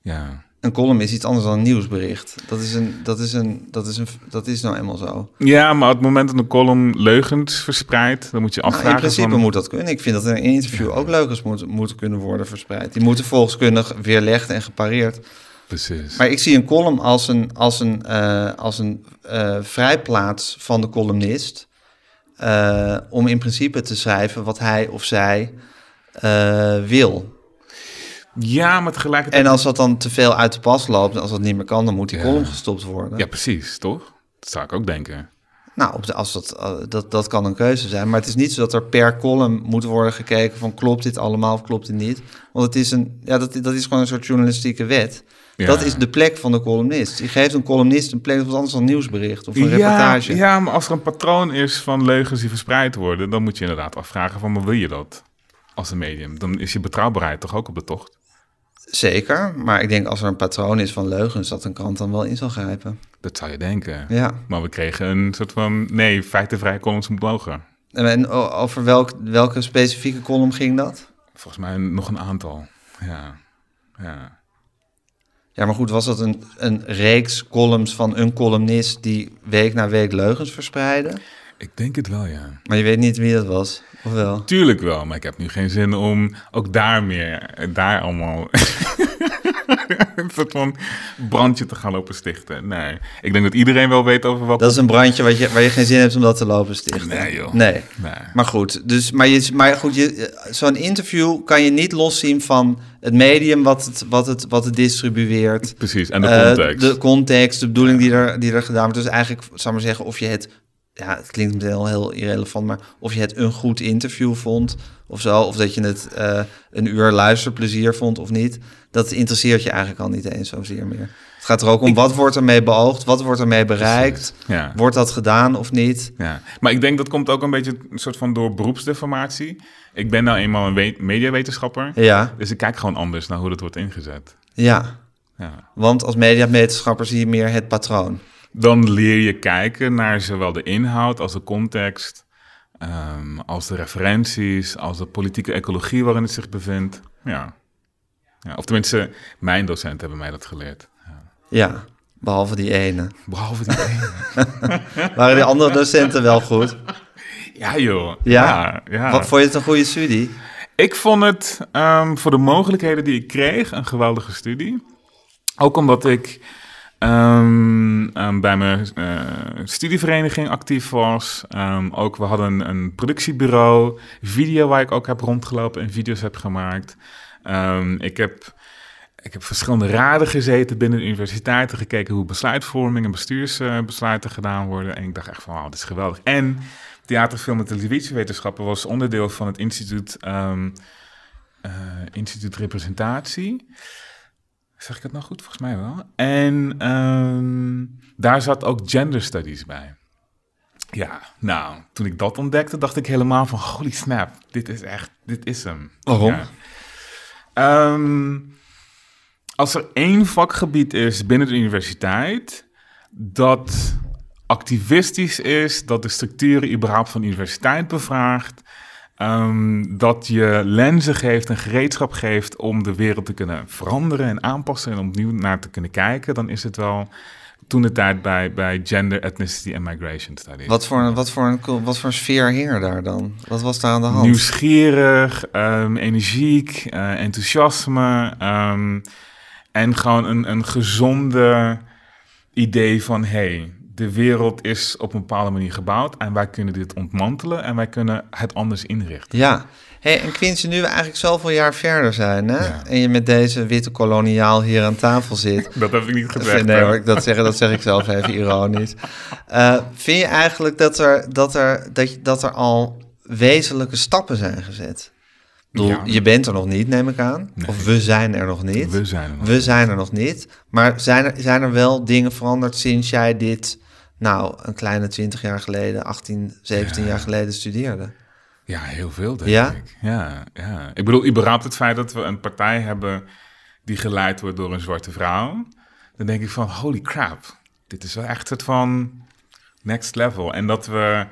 ja. Een column is iets anders dan een nieuwsbericht. Dat is, een, dat is, een, dat is, een, dat is nou eenmaal zo. Ja, maar op het moment dat een column leugens verspreidt, dan moet je Nou, afvragen in principe van... moet dat kunnen. Ik vind dat in een interview ook leugens moeten moeten kunnen worden verspreid. Die moeten volkskundig weerlegd en gepareerd. Precies. Maar ik zie een column als een, als een, eh, als een eh, vrijplaats van de columnist... eh, om in principe te schrijven wat hij of zij wil. Ja, maar tegelijkertijd... En als dat dan te veel uit de pas loopt, als dat niet meer kan... dan moet die Ja. column gestopt worden. Ja, precies, toch? Dat zou ik ook denken. Nou, op de, als dat, eh, dat, dat kan een keuze zijn. Maar het is niet zo dat er per column moet worden gekeken van klopt dit allemaal of klopt dit niet. Want het is, een, ja, dat, dat is gewoon een soort journalistieke wet. Ja. Dat is de plek van de columnist. Je geeft een columnist een plek, dat is anders dan een nieuwsbericht of een Ja, reportage. ja, maar als er een patroon is van leugens die verspreid worden, dan moet je inderdaad afvragen van, maar wil je dat als een medium? Dan is je betrouwbaarheid toch ook op de tocht? Zeker, maar ik denk als er een patroon is van leugens, dat een krant dan wel in zal grijpen. Dat zou je denken. Ja. Maar we kregen een soort van, nee, feitenvrije columns moet mogen. En over welk, welke specifieke column ging dat? Volgens mij nog een aantal. Ja, ja. Ja, maar goed, was dat een, een reeks columns van een columnist die week na week leugens verspreidde? Ik denk het wel, ja. Maar je weet niet wie dat was, of wel? Tuurlijk wel, maar ik heb nu geen zin om ook daar meer, daar allemaal een soort van brandje te gaan lopen stichten. Nee, ik denk dat iedereen wel weet over wat... Dat is een brandje wat je, waar je geen zin hebt om dat te lopen stichten. Nee, joh. Nee. Nee. Maar goed, dus, maar, je, maar goed je, zo'n interview kan je niet loszien van het medium wat het, wat het, wat het distribueert. Precies, en de Eh, context. de context, de bedoeling die er, die er gedaan wordt. Dus eigenlijk, zou ik maar zeggen, of je het... Ja, het klinkt meteen al heel irrelevant, maar of je het een goed interview vond of zo, of dat je het eh, een uur luisterplezier vond of niet, dat interesseert je eigenlijk al niet eens zozeer meer. Het gaat er ook om, wat wordt ermee beoogd, wat wordt ermee bereikt, Ja. wordt dat gedaan of niet? Ja, maar ik denk dat komt ook een beetje een soort van door beroepsdeformatie. Ik ben nou eenmaal een we- mediawetenschapper, Ja, dus ik kijk gewoon anders naar hoe dat wordt ingezet. ja. Ja. Want als mediawetenschapper zie je meer het patroon. Dan leer je kijken naar zowel de inhoud als de context, ehm, als de referenties, als de politieke ecologie waarin het zich bevindt. Ja. ja. Of tenminste, mijn docenten hebben mij dat geleerd. Ja, behalve die ene. Behalve die ene. Waren die andere docenten wel goed? Ja joh. Ja? ja, ja. Wat, vond je het een goede studie? Ik vond het ehm, voor de mogelijkheden die ik kreeg een geweldige studie. Ook omdat ik ehm, ehm, bij mijn eh, studievereniging actief was. Ehm, ook we hadden een, een productiebureau, video waar ik ook heb rondgelopen en video's heb gemaakt. Ik heb ik heb verschillende raden gezeten binnen de universiteiten, gekeken hoe besluitvorming en bestuursbesluiten gedaan worden. En ik dacht echt van, wauw, dit is geweldig. En theater, film en televisiewetenschappen was onderdeel van het instituut, eh, instituut Representatie. Zeg ik het nou goed? Volgens mij wel. En ehm, daar zat ook gender studies bij. Ja, nou, toen ik dat ontdekte, dacht ik helemaal van, holy snap, dit is echt, dit is hem. Waarom? Ja. Ehm, als er één vakgebied is binnen de universiteit dat activistisch is, dat de structuren überhaupt van de universiteit bevraagt, ehm, dat je lenzen geeft en gereedschap geeft om de wereld te kunnen veranderen en aanpassen en opnieuw naar te kunnen kijken, dan is het wel toen de tijd bij, bij Gender, Ethnicity en Migration Studies. Wat voor, een, wat, voor een, wat voor een sfeer heer daar dan? Wat was daar aan de hand? Nieuwsgierig, ehm, energiek, eh, enthousiasme. ehm, en gewoon een, een gezonde idee van... hey, de wereld is op een bepaalde manier gebouwd... en wij kunnen dit ontmantelen en wij kunnen het anders inrichten. Ja. Hey, en Quincy, nu we eigenlijk zoveel jaar verder zijn... Hè? Ja. en je met deze witte koloniaal hier aan tafel zit... Dat heb ik niet gezegd. nee hoor, dat, zeg, dat zeg ik zelf even ironisch. Eh, vind je eigenlijk dat er, dat, er, dat, je- dat er al wezenlijke stappen zijn gezet? Ik bedoel, Ja. Je bent er nog niet, neem ik aan. Nee. Of we zijn er nog niet. We zijn er nog. We zijn er nog niet. Maar zijn er, zijn er wel dingen veranderd sinds jij dit, nou, een kleine 20 jaar geleden, 18, 17 jaar geleden studeerde? Ja, heel veel denk Ja? ik. Ja, ja. Ik bedoel, überhaupt het feit dat we een partij hebben... die geleid wordt door een zwarte vrouw... dan denk ik van, holy crap. Dit is wel echt het van next level. En dat we,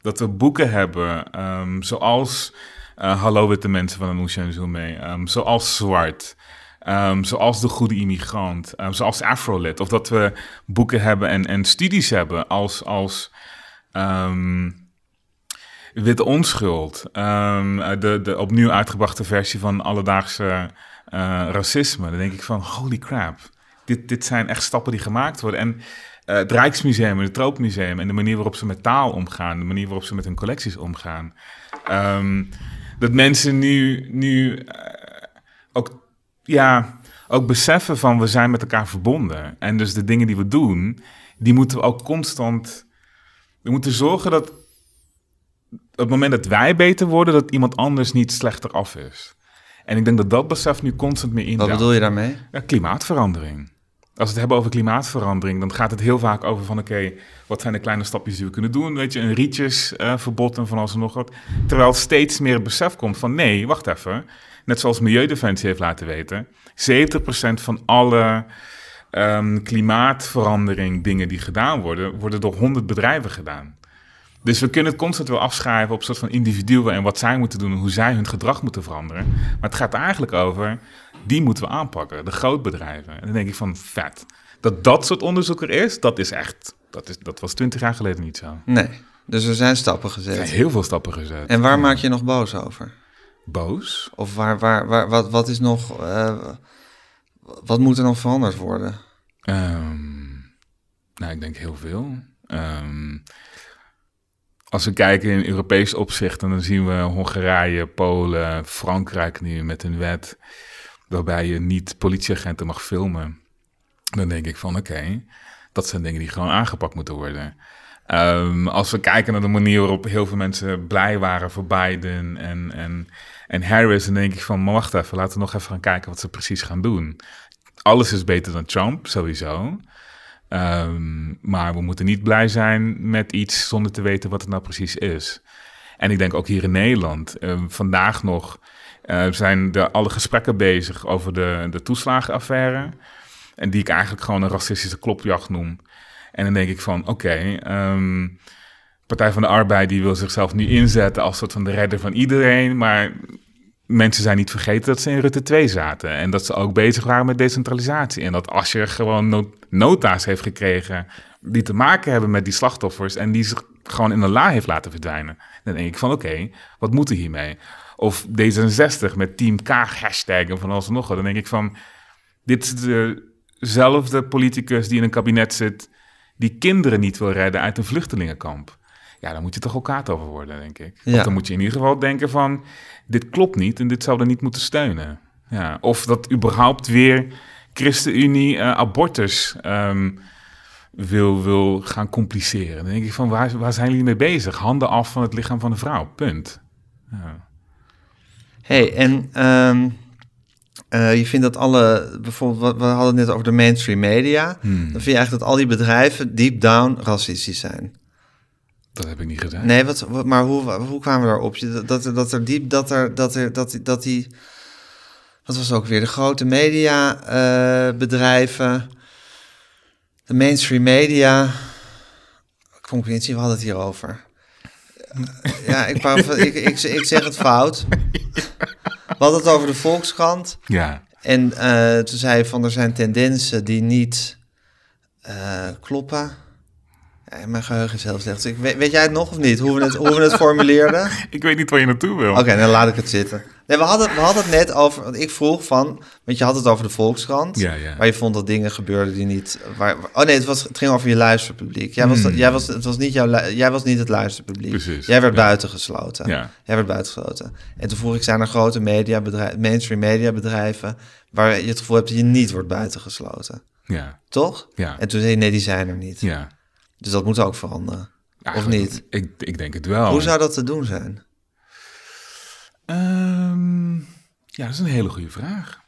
dat we boeken hebben, ehm, zoals... eh, Hallo Witte Mensen van en Zoomé. ehm zoals Zwart. Ehm, zoals De Goede Immigrant. ehm, zoals Afrolit. Of dat we boeken hebben en, en studies hebben als... als ehm, Witte Onschuld. de, de opnieuw uitgebrachte versie van alledaagse eh, racisme. Dan denk ik van, holy crap. Dit, dit zijn echt stappen die gemaakt worden. En eh, het Rijksmuseum en het Tropenmuseum... en de manier waarop ze met taal omgaan... de manier waarop ze met hun collecties omgaan... dat mensen nu, nu eh, ja, ook beseffen van... we zijn met elkaar verbonden. En dus de dingen die we doen... die moeten we ook constant We moeten zorgen dat op het moment dat wij beter worden, dat iemand anders niet slechter af is. En ik denk dat dat besef nu constant meer in. Wat bedoel je daarmee? Ja, klimaatverandering. Als we het hebben over klimaatverandering, dan gaat het heel vaak over van oké, wat zijn de kleine stapjes die we kunnen doen? Weet je, een rietjesverbod en van alles en nog wat. Terwijl steeds meer het besef komt van nee, wacht even. Net zoals Milieudefensie heeft laten weten, 70% van alle um, klimaatverandering dingen die gedaan worden, worden door 100 bedrijven gedaan. Dus we kunnen het constant wel afschrijven op soort van individuen en wat zij moeten doen en hoe zij hun gedrag moeten veranderen. Maar het gaat eigenlijk over, die moeten we aanpakken, de grootbedrijven. En dan denk ik van, vet. Dat dat soort onderzoek er is, dat is echt, dat, is, dat was twintig jaar geleden niet zo. Nee, dus er zijn stappen Er gezet. zijn heel veel stappen gezet. En waar Ja. maak je nog boos over? Boos? Of waar, waar, waar, wat, wat is nog, eh, wat moet er nog veranderd worden? Ehm, nou, ik denk heel veel. Ehm, als we kijken in Europees opzicht, dan zien we Hongarije, Polen, Frankrijk nu met een wet waarbij je niet politieagenten mag filmen. Dan denk ik van oké, dat zijn dingen die gewoon aangepakt moeten worden. Ehm, als we kijken naar de manier waarop heel veel mensen blij waren voor Biden en, en, en Harris, dan denk ik van maar wacht even, laten we nog even gaan kijken wat ze precies gaan doen. Alles is beter dan Trump, sowieso. Ehm, maar we moeten niet blij zijn met iets zonder te weten wat het nou precies is. En ik denk ook hier in Nederland, ehm, vandaag nog eh, zijn er alle gesprekken bezig over de, de toeslagenaffaire. En die ik eigenlijk gewoon een racistische klopjacht noem. En dan denk ik van, oké, ehm, Partij van de Arbeid die wil zichzelf nu inzetten als soort van de redder van iedereen. Maar mensen zijn niet vergeten dat ze in Rutte 2 zaten. En dat ze ook bezig waren met decentralisatie. En dat Asscher gewoon no- nota's heeft gekregen die te maken hebben met die slachtoffers. En die zich gewoon in de la heeft laten verdwijnen. Dan denk ik van oké, wat moet er hiermee? Of D66 met Team Kaag hashtag en van alles en nog wat. Dan denk ik van, dit is dezelfde politicus die in een kabinet zit... die kinderen niet wil redden uit een vluchtelingenkamp. Ja, dan moet je toch elkaar over worden, denk ik. Ja. Of dan moet je in ieder geval denken van... dit klopt niet en dit zouden niet moeten steunen. Ja, of dat überhaupt weer ChristenUnie eh, abortus ehm, wil, wil gaan compliceren. Dan denk ik van, waar, waar zijn jullie mee bezig? Handen af van het lichaam van de vrouw, punt. Ja. hey, en ehm, eh, je vindt dat alle, bijvoorbeeld, we hadden het net over de mainstream media. Hmm. Dan vind je eigenlijk dat al die bedrijven deep down racistisch zijn. Dat heb ik niet gedaan. Nee, wat, wat- maar hoe, hoe kwamen we daarop? Dat, dat, er- dat er diep, dat er, dat er, dat, die- dat die, was ook weer, de grote media eh, bedrijven, de mainstream media, zien, we hadden het hierover. Ja, ik, ik, ik, ik zeg het fout. We hadden het over de Volkskrant. Ja, En eh, toen zei je van er zijn tendensen die niet eh, kloppen. Mijn geheugen is heel slecht. Dus ik, weet, weet jij het nog of niet? Hoe we het, hoe we het formuleerden? ik weet niet waar je naartoe wil. Oké, dan laat ik het zitten. Nee, we hadden, we hadden het net over. Want ik vroeg van. Want je had het over de Volkskrant. Ja, ja. Waar je vond dat dingen gebeurden die niet. Waar, oh nee, het, was, het ging over je luisterpubliek. Jij was, Hmm. jij was, het, was niet jouw, jij was niet het luisterpubliek. Precies, Jij werd ja. buitengesloten. Ja. Jij werd buitengesloten. En toen vroeg ik, zijn er grote mediabedrijven, mainstream mediabedrijven... waar je het gevoel hebt dat je niet wordt buitengesloten? Ja, Toch? ja, En toen zei je, nee, die zijn er niet. ja. Dus dat moet ook veranderen. Eigenlijk- niet? Ik, ik denk het wel. Hoe zou dat te doen zijn? Ehm, ja, dat is een hele goede vraag.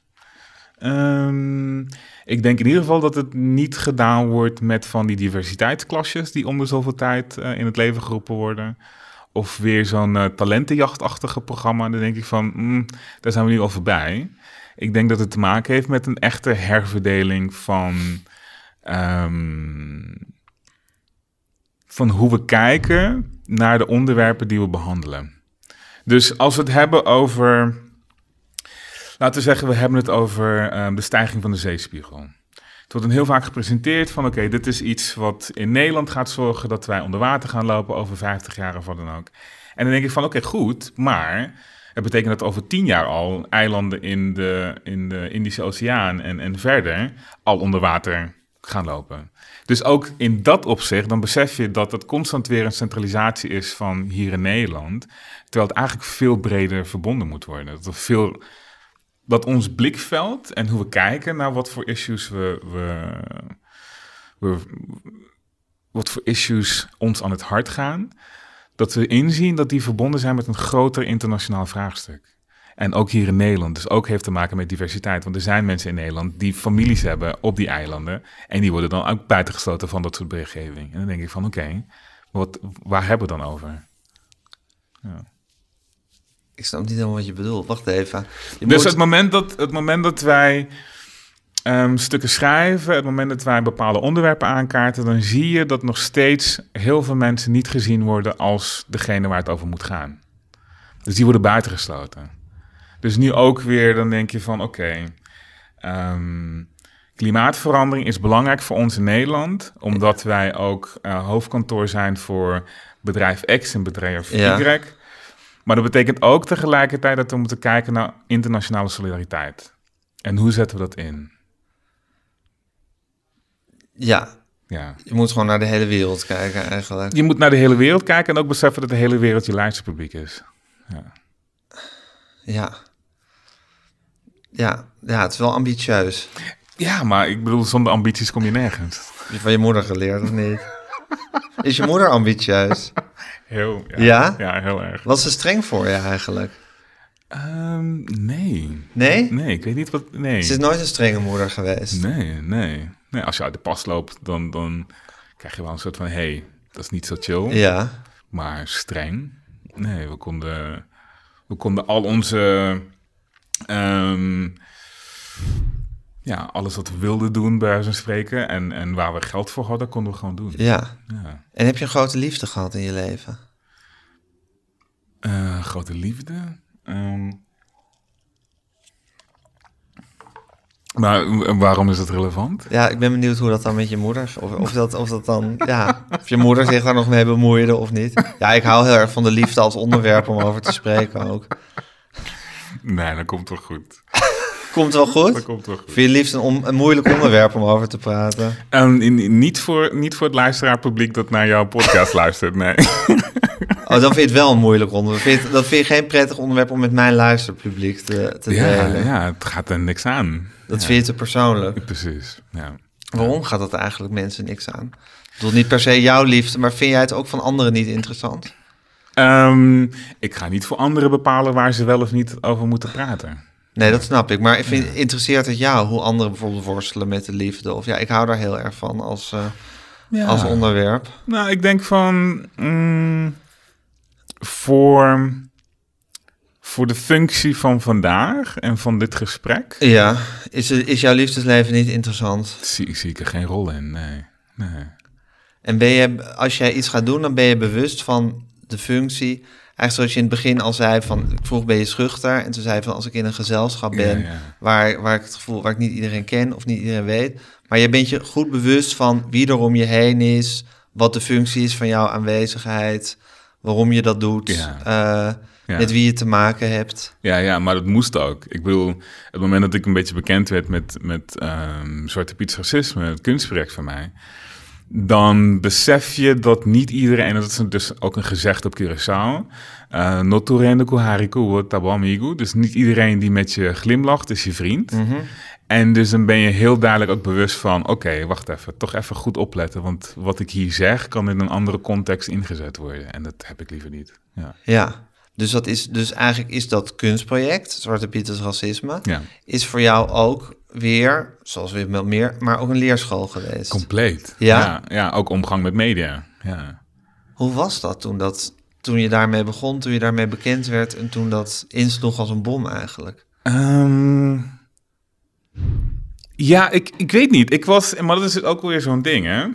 Ehm, ik denk in ieder geval dat het niet gedaan wordt met van die diversiteitsklasjes die om de zoveel tijd eh, in het leven geroepen worden. Of weer zo'n eh, talentenjachtachtige programma. Dan denk ik van, mm, daar zijn we nu al voorbij. Ik denk dat het te maken heeft met een echte herverdeling van, ehm, van hoe we kijken naar de onderwerpen die we behandelen. Dus als we het hebben over. Laten we zeggen, we hebben het over ehm, de stijging van de zeespiegel. Het wordt dan heel vaak gepresenteerd van: oké, dit is iets wat in Nederland gaat zorgen dat wij onder water gaan lopen over 50 jaar of wat dan ook. En dan denk ik van: oké, goed, maar het betekent dat over 10 jaar al eilanden in de, in de Indische Oceaan en, en verder al onder water gaan lopen. Dus ook in dat opzicht, dan besef je dat het constant weer een centralisatie is van hier in Nederland. Terwijl het eigenlijk veel breder verbonden moet worden. Dat, veel, dat ons blikveld en hoe we kijken naar wat voor issues we, we, we wat voor issues ons aan het hart gaan, dat we inzien dat die verbonden zijn met een groter internationaal vraagstuk. En ook hier in Nederland. Dus ook heeft te maken met diversiteit. Want er zijn mensen in Nederland die families hebben op die eilanden. En die worden dan ook buitengesloten van dat soort berichtgeving. En dan denk ik van oké, wat waar hebben we dan over? Ja. Ik snap niet helemaal wat je bedoelt. Wacht even. Je Dus moet- het moment dat, het moment dat wij ehm, stukken schrijven, het moment dat wij bepaalde onderwerpen aankaarten, dan zie je dat nog steeds heel veel mensen niet gezien worden als degene waar het over moet gaan. Dus die worden buitengesloten. Dus nu ook weer, dan denk je van oké, ehm, klimaatverandering is belangrijk voor ons in Nederland, omdat wij ook eh, hoofdkantoor zijn voor bedrijf X en bedrijf Y. Ja. Maar dat betekent ook tegelijkertijd dat we moeten kijken naar internationale solidariteit. En hoe zetten we dat in? Ja, Ja. je moet gewoon naar de hele wereld kijken eigenlijk. Je moet naar de hele wereld kijken en ook beseffen dat de hele wereld je luisterpubliek is. Ja. Ja. Ja, ja, het is wel ambitieus. ja, maar ik bedoel, zonder ambities kom je nergens. Heb je van je moeder geleerd of niet? Is je moeder ambitieus? Heel, ja, Ja? Ja, heel erg. Was ze streng voor je eigenlijk? Ehm, nee. Nee? Nee, ik weet niet wat... Nee. Ze is nooit een strenge moeder geweest. Nee, nee. nee. Als je uit de pas loopt, dan, dan krijg je wel een soort van... hey, dat is niet zo chill. Ja. Maar streng? Nee, we konden, we konden al onze... ehm, ja, alles wat we wilden doen, bij van spreken. En, en waar we geld voor hadden, konden we gewoon doen. Ja. Ja. En heb je een grote liefde gehad in je leven? Eh, grote liefde. Ehm. maar waarom is dat relevant? Ja, ik ben benieuwd hoe dat dan met je moeder... Of, of, dat, of dat dan... Ja, of je moeder zich daar nog mee bemoeide of niet. Ja, ik hou heel erg van de liefde als onderwerp om over te spreken ook. Nee, dat komt wel goed. Komt wel goed? Dat komt wel goed. Vind je liefst een, om- een moeilijk onderwerp om over te praten? Ehm, in- niet, voor, niet voor het luisteraarpubliek dat naar jouw podcast luistert, nee. Oh, dan vind je het wel een moeilijk onderwerp. Vind je dan vind je geen prettig onderwerp om met mijn luisterpubliek te, te Ja, delen. ja, het gaat er niks aan. Dat ja. vind je te persoonlijk. Precies, ja. Waarom gaat dat eigenlijk mensen niks aan? Ik bedoel, niet per se jouw liefde, maar vind jij het ook van anderen niet interessant? Ehm, ik ga niet voor anderen bepalen waar ze wel of niet over moeten praten. Nee, dat snap ik. Maar ik vind, interesseert het jou hoe anderen bijvoorbeeld worstelen met de liefde? Of ja, ik hou daar heel erg van als, eh, als onderwerp. Nou, ik denk van mm, voor, voor de functie van vandaag en van dit gesprek Ja, is, is jouw liefdesleven niet interessant? zie, zie ik er geen rol in. Nee. nee. En ben je, als jij iets gaat doen, dan ben je bewust van de functie. Eigenlijk zoals je in het begin al zei van, ik vroeg ben je schuchter? En toen zei van, als ik in een gezelschap ben, Ja, ja. Waar, waar ik het gevoel, waar ik niet iedereen ken of niet iedereen weet. Maar je bent je goed bewust van wie er om je heen is, wat de functie is van jouw aanwezigheid, waarom je dat doet, Ja. eh, Ja. met wie je te maken hebt. Ja, ja, maar dat moest ook. Ik bedoel, het moment dat ik een beetje bekend werd met, met ehm, Zwarte Piets racisme, het kunstproject van mij, dan besef je dat niet iedereen, en dat is dus ook een gezegd op Curaçao, uh, noturende kuhariku wo tabamigu, dus niet iedereen die met je glimlacht is je vriend. En dus dan ben je heel duidelijk ook bewust van, oké, wacht even, toch even goed opletten, want wat ik hier zeg kan in een andere context ingezet worden. En dat heb ik liever niet. Ja. Ja, dus, dat is, dus eigenlijk is dat kunstproject, Zwarte Pieters Racisme, Ja. is voor jou ook weer, zoals weer wel meer, maar ook een leerschool geweest. Compleet. Ja? ja? Ja, ook omgang met media. Ja. Hoe was dat toen, dat toen je daarmee begon, toen je daarmee bekend werd en toen dat insloeg als een bom eigenlijk? Ehm, ja, ik, ik weet niet. Ik was, maar dat is ook weer zo'n ding, hè.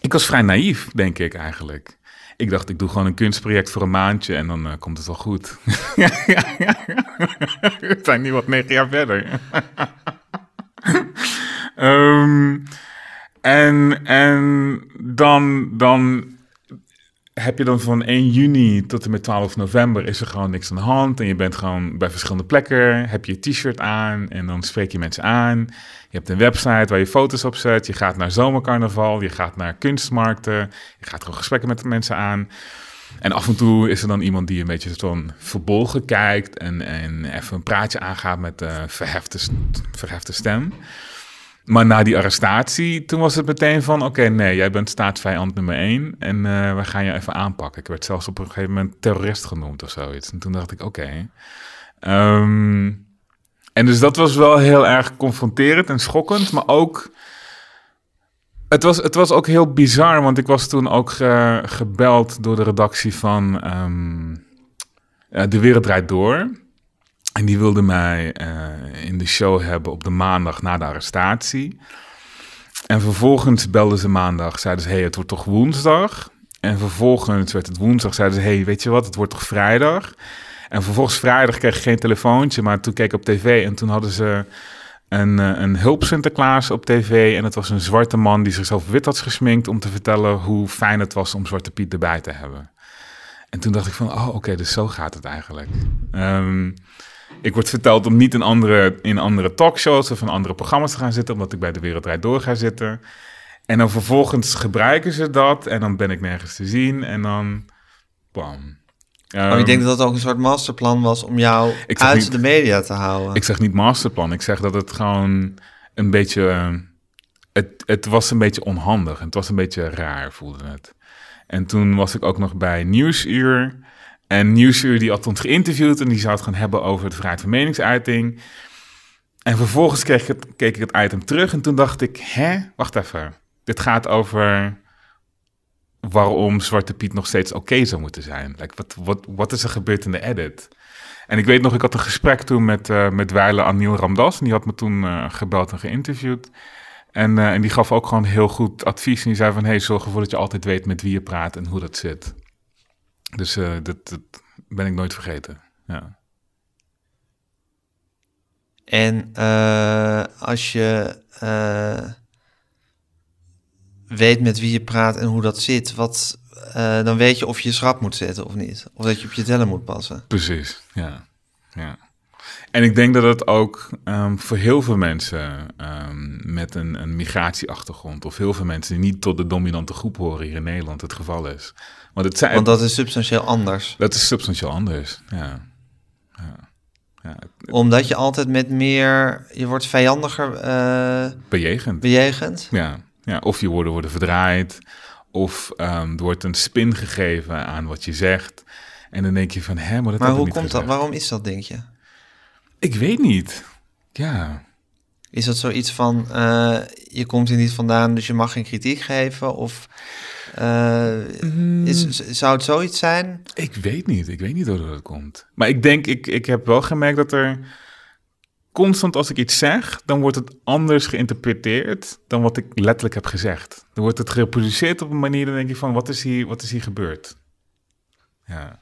Ik was vrij naïef, denk ik eigenlijk. Ik dacht, ik doe gewoon een kunstproject voor een maandje en dan eh, komt het wel goed. We zijn nu wat negen jaar verder. Ehm, en en dan, dan heb je dan van 1 juni tot en met 12 november is er gewoon niks aan de hand. En je bent gewoon bij verschillende plekken, heb je je t-shirt aan en dan spreek je mensen aan. Je hebt een website waar je foto's op zet. Je gaat naar zomercarnaval, je gaat naar kunstmarkten. Je gaat gewoon gesprekken met de mensen aan. En af en toe is er dan iemand die een beetje zo'n verbolgen kijkt en, en even een praatje aangaat met een verhefte, verhefte stem. maar na die arrestatie, toen was het meteen van... oké, nee, jij bent staatsvijand nummer één... en eh, we gaan je even aanpakken. Ik werd zelfs op een gegeven moment terrorist genoemd of zoiets. En toen dacht ik, oké. Ehm, en dus dat was wel heel erg confronterend en schokkend... maar ook... Het was, het was ook heel bizar, want ik was toen ook ge- gebeld door de redactie van ehm, eh, De Wereld Draait Door. En die wilde mij eh, in de show hebben op de maandag na de arrestatie. En vervolgens belden ze maandag, zeiden ze, hey, het wordt toch woensdag? En vervolgens werd het woensdag, zeiden ze, hey, weet je wat, het wordt toch vrijdag? En vervolgens vrijdag kreeg ik geen telefoontje, maar toen keek ik op tv en toen hadden ze een, eh, een hulp Sinterklaas op tv. En het was een zwarte man die zichzelf wit had gesminkt om te vertellen hoe fijn het was om Zwarte Piet erbij te hebben. En toen dacht ik van, oh oké, dus zo gaat het eigenlijk. Ehm, ik word verteld om niet in andere, in andere talkshows of in andere programma's te gaan zitten, omdat ik bij De Wereld Draait Door ga zitten. En dan vervolgens gebruiken ze dat en dan ben ik nergens te zien en dan, bam. Maar ik Ehm, denk dat dat ook een soort masterplan was om jou Ik uit niet- de media te houden. Ik zeg niet masterplan. Ik zeg dat het gewoon een beetje. eh, Het, het was een beetje onhandig. en Het was een beetje raar, voelde het. En toen was ik ook nog bij Nieuwsuur. En Nieuwsuur die had ons geïnterviewd en die zou het gaan hebben over de vrijheid van meningsuiting. En vervolgens kreeg ik het, keek ik het item terug en toen dacht ik, hè, wacht even. Dit gaat over waarom Zwarte Piet nog steeds oké zou moeten zijn. Wat, wat, wat is er gebeurd in de edit? En ik weet nog, ik had een gesprek toen met, eh met Weile Anil Ramdas. En die had me toen eh, gebeld en geïnterviewd. En, eh, en die gaf ook gewoon heel goed advies. En die zei van, hey, zorg ervoor dat je altijd weet met wie je praat en hoe dat zit. Dus dat, ben ik nooit vergeten. Ja. En als je weet met wie je praat en hoe dat zit, wat, eh, dan weet je of je je schrap moet zetten of niet. Of dat je op je tellen moet passen. Precies, ja. ja. En ik denk dat het ook ehm, voor heel veel mensen ehm, met een, een migratieachtergrond... of heel veel mensen die niet tot de dominante groep horen hier in Nederland het geval is. Want het zijn, Want dat is substantieel anders. dat is substantieel anders, ja. ja. ja. Omdat je altijd met meer, je wordt vijandiger eh, Bejegend. bejegend. Ja, ja, of je woorden worden verdraaid, of ehm, er wordt een spin gegeven aan wat je zegt. En dan denk je van, hè, maar dat Maar hoe niet komt dat? Waarom is dat, denk je? Ik weet niet. Ja, Is dat zoiets van, eh, je komt hier niet vandaan, dus je mag geen kritiek geven? Of eh, is, zou het zoiets zijn? ik weet niet. Ik weet niet hoe dat komt. Maar ik denk, ik, ik heb wel gemerkt dat er constant als ik iets zeg, dan wordt het anders geïnterpreteerd dan wat ik letterlijk heb gezegd. Dan wordt het gereproduceerd op een manier, dan denk je van, wat is hier, wat is hier gebeurd? Ja,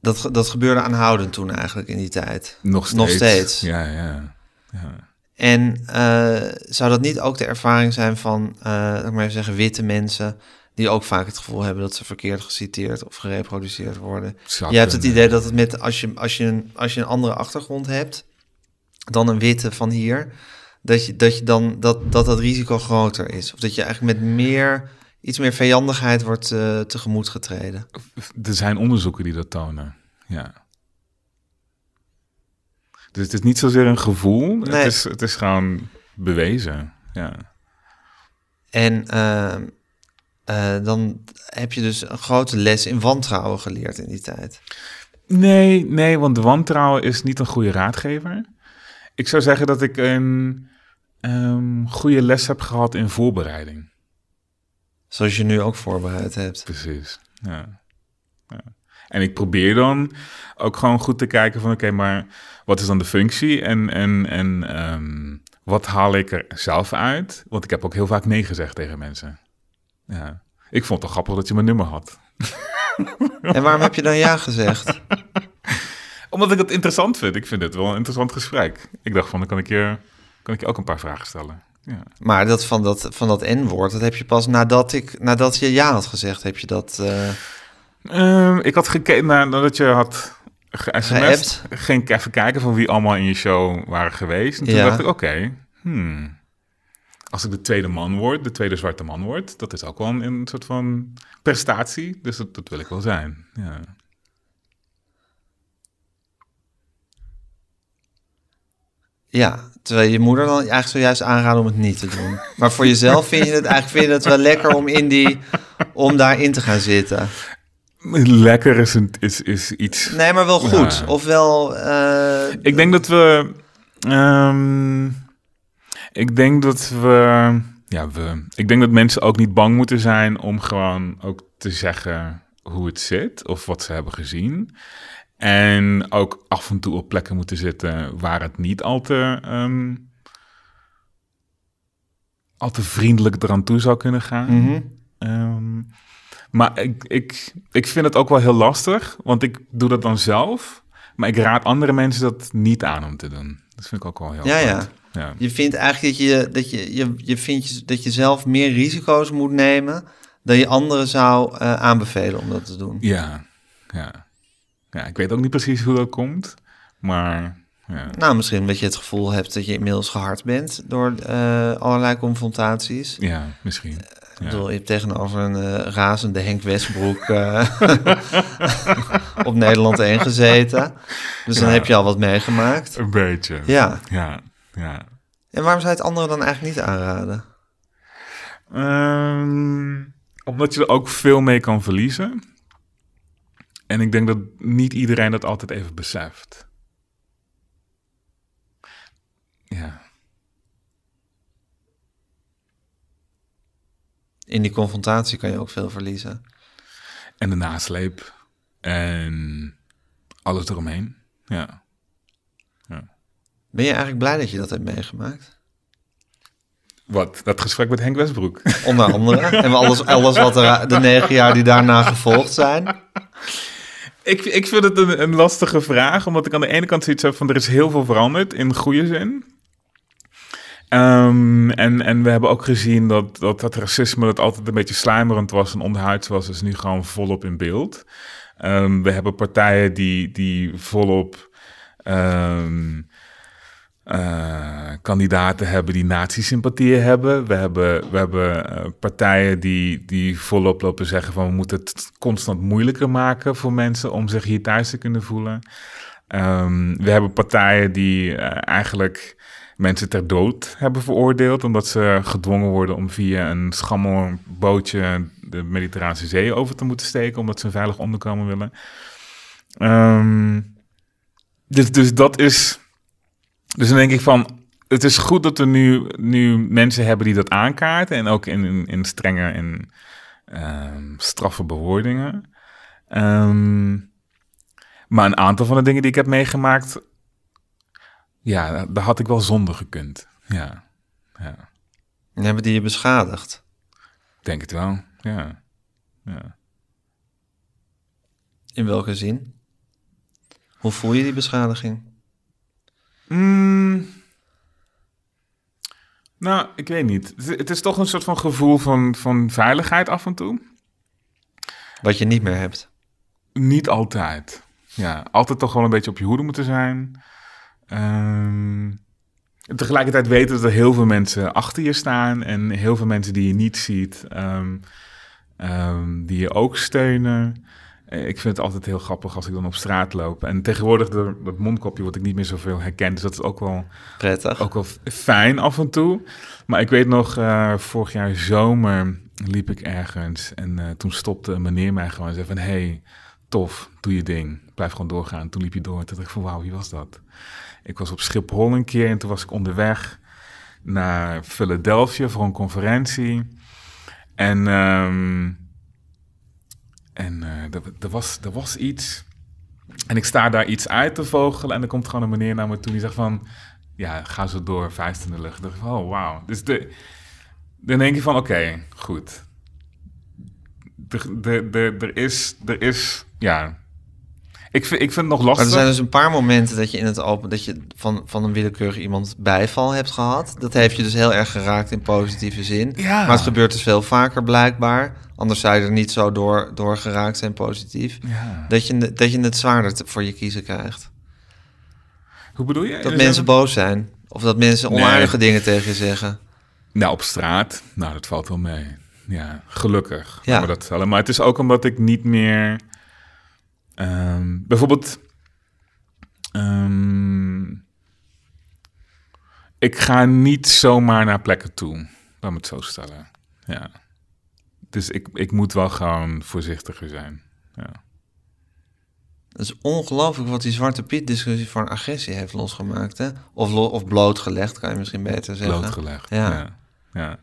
Dat, dat gebeurde aanhoudend toen eigenlijk in die tijd. nog steeds. Nog steeds. Ja, ja. ja. En eh, zou dat niet ook de ervaring zijn van, eh laat ik maar even zeggen, witte mensen... die ook vaak het gevoel hebben dat ze verkeerd geciteerd of gereproduceerd worden? Zou je hebt het kunnen. idee dat het met, als je, als, je een, als je een andere achtergrond hebt dan een witte van hier... dat je, dat, je dan, dat, dat dat risico groter is. Of dat je eigenlijk met meer, iets meer vijandigheid wordt eh, tegemoet getreden. Er zijn onderzoeken die dat tonen. Ja. Dus het is niet zozeer een gevoel. Nee. Het, is, het is gewoon bewezen. Ja. En eh, eh, dan heb je dus een grote les in wantrouwen geleerd in die tijd. Nee, nee, want wantrouwen is niet een goede raadgever. Ik zou zeggen dat ik een ehm, goede les heb gehad in voorbereiding. Zoals je nu ook voorbereid hebt. Precies. Ja. ja. En ik probeer dan ook gewoon goed te kijken van oké, maar wat is dan de functie en, en, en ehm, wat haal ik er zelf uit? Want ik heb ook heel vaak nee gezegd tegen mensen. Ja. Ik vond het grappig dat je mijn nummer had. En waarom heb je dan ja gezegd? Omdat ik het interessant vind. Ik vind het wel een interessant gesprek. Ik dacht van, dan kan ik je, kan ik je ook een paar vragen stellen. Ja. Maar dat van dat, van dat N-woord, dat heb je pas nadat, ik, nadat je ja had gezegd, heb je dat... eh, Ehm, ik had gekeken naar nadat je had ge-sms'd. Ging ik even kijken van wie allemaal in je show waren geweest. En toen Ja. dacht ik, oké, hmm, als ik de tweede man word, de tweede zwarte man word, dat is ook wel een, een soort van prestatie. Dus dat, dat wil ik wel zijn. Ja. Ja, terwijl je moeder dan eigenlijk zojuist aanraden om het niet te doen. Maar voor jezelf vind je het eigenlijk vind je het wel lekker om, in die, om daarin te gaan zitten. Lekker is, een, is, is iets... Nee, maar wel goed. Ja. Ofwel, eh, Ik denk dat we... ehm, ik denk dat we... Ja, we... Ik denk dat mensen ook niet bang moeten zijn om gewoon ook te zeggen hoe het zit of wat ze hebben gezien. En ook af en toe op plekken moeten zitten waar het niet al te, ehm, al te vriendelijk eraan toe zou kunnen gaan. mhm. Ehm, maar ik, ik, ik vind het ook wel heel lastig, want ik doe dat dan zelf. Maar ik raad andere mensen dat niet aan om te doen. Dat vind ik ook wel heel Ja, ja. apart. ja. Je vindt eigenlijk dat je, dat je, je, je, vindt dat je zelf meer risico's moet nemen dan je anderen zou eh, aanbevelen om dat te doen. Ja, ja. Ja, ik weet ook niet precies hoe dat komt, maar ja. Nou, misschien omdat je het gevoel hebt dat je inmiddels gehard bent door eh, allerlei confrontaties. Ja, misschien. Ik bedoel, je hebt tegenover een eh, razende Henk Westbroek eh, op Nederland 1 gezeten. Dus dan Ja. heb je al wat meegemaakt. Een beetje. Ja. Ja, ja. En waarom zou je het anderen dan eigenlijk niet aanraden? Ehm, omdat je er ook veel mee kan verliezen. En ik denk dat niet iedereen dat altijd even beseft. Ja. In die confrontatie kan je ook veel verliezen. En de nasleep. En alles eromheen. Ja. Ben je eigenlijk blij dat je dat hebt meegemaakt? Wat? Dat gesprek met Henk Westbroek. Onder andere. en alles, alles wat er de negen jaar die daarna gevolgd zijn. ik, ik vind het een, een lastige vraag. Omdat ik aan de ene kant zoiets heb van... er is heel veel veranderd in goede zin. Ehm, en, en we hebben ook gezien dat, dat dat racisme... dat altijd een beetje sluimerend was en onderhuids was... is nu gewoon volop in beeld. Ehm, we hebben partijen die, die volop... ehm, eh, kandidaten hebben die nazi-sympathieën hebben. We hebben, we hebben eh, partijen die, die volop lopen zeggen van... we moeten het constant moeilijker maken voor mensen om zich hier thuis te kunnen voelen. Ehm, we hebben partijen die eh, eigenlijk mensen ter dood hebben veroordeeld... omdat ze gedwongen worden om via een schammelbootje de Mediterrane Zee over te moeten steken... omdat ze een veilig onderkomen willen. Ehm, dus, dus dat is... Dus dan denk ik van, het is goed dat er nu, nu mensen hebben die dat aankaarten. En ook in, in, in strenge en ehm, straffe bewoordingen. Ehm, maar een aantal van de dingen die ik heb meegemaakt, ja, daar had ik wel zonder gekund. Ja, ja En hebben die je beschadigd? ik denk het wel. Ja, ja. In welke zin? Hoe voel je die beschadiging? Mm. Nou, ik weet niet. Het, is toch een soort van gevoel van, van veiligheid af en toe. Wat je niet meer hebt. Niet altijd. Ja, altijd toch wel een beetje op je hoede moeten zijn. Ehm, tegelijkertijd weten dat er heel veel mensen achter je staan en heel veel mensen die je niet ziet, ehm, ehm, die je ook steunen. Eh, Ik vind het altijd heel grappig als ik dan op straat loop. En tegenwoordig door dat mondkopje word ik niet meer zoveel herkend. Dus dat is ook wel, Prettig. ook wel fijn af en toe. Maar ik weet nog, eh, vorig jaar zomer liep ik ergens. En eh, toen stopte een meneer mij gewoon en zei van... Hey, tof, doe je ding. Blijf gewoon doorgaan. Toen liep hij door. Toen dacht ik van, wauw, wie was dat? Ik was op Schiphol een keer en toen was ik onderweg naar Philadelphia voor een conferentie. En, ehm, en eh, er, was, was iets. En ik sta daar iets uit te vogelen en er komt gewoon een meneer naar me toe die zegt van... Ja, ga zo door, vuist in de lucht. Oh, wauw. Dus de, dan denk je van, oké, goed. Er, is, er is, ja... Ik vind, ik vind het nog Maar lastig. er zijn dus een paar momenten dat je in het open dat je van, van een willekeurig iemand bijval hebt gehad. Dat heeft je dus heel erg geraakt in positieve zin. Ja. Maar het gebeurt dus veel vaker blijkbaar. Anders zou je er niet zo door, door geraakt zijn positief. Ja. Dat je, dat je het zwaarder voor je kiezen krijgt. Hoe bedoel je? Dat Dus mensen boos zijn. Of dat mensen Nee. onaardige dingen tegen je zeggen. Nou, op straat. Nou, dat valt wel mee. Ja, gelukkig. Ja. Maar, dat maar het is ook omdat ik niet meer... ehm, bijvoorbeeld... ehm, ik ga niet zomaar naar plekken toe. Laat me het zo stellen. Ja. Dus ik, ik moet wel gewoon voorzichtiger zijn. Ja. Het is ongelooflijk wat die Zwarte Piet-discussie voor een agressie heeft losgemaakt. Hè? Of, lo- of blootgelegd, kan je misschien beter zeggen. blootgelegd. Ja. Ja. Ja.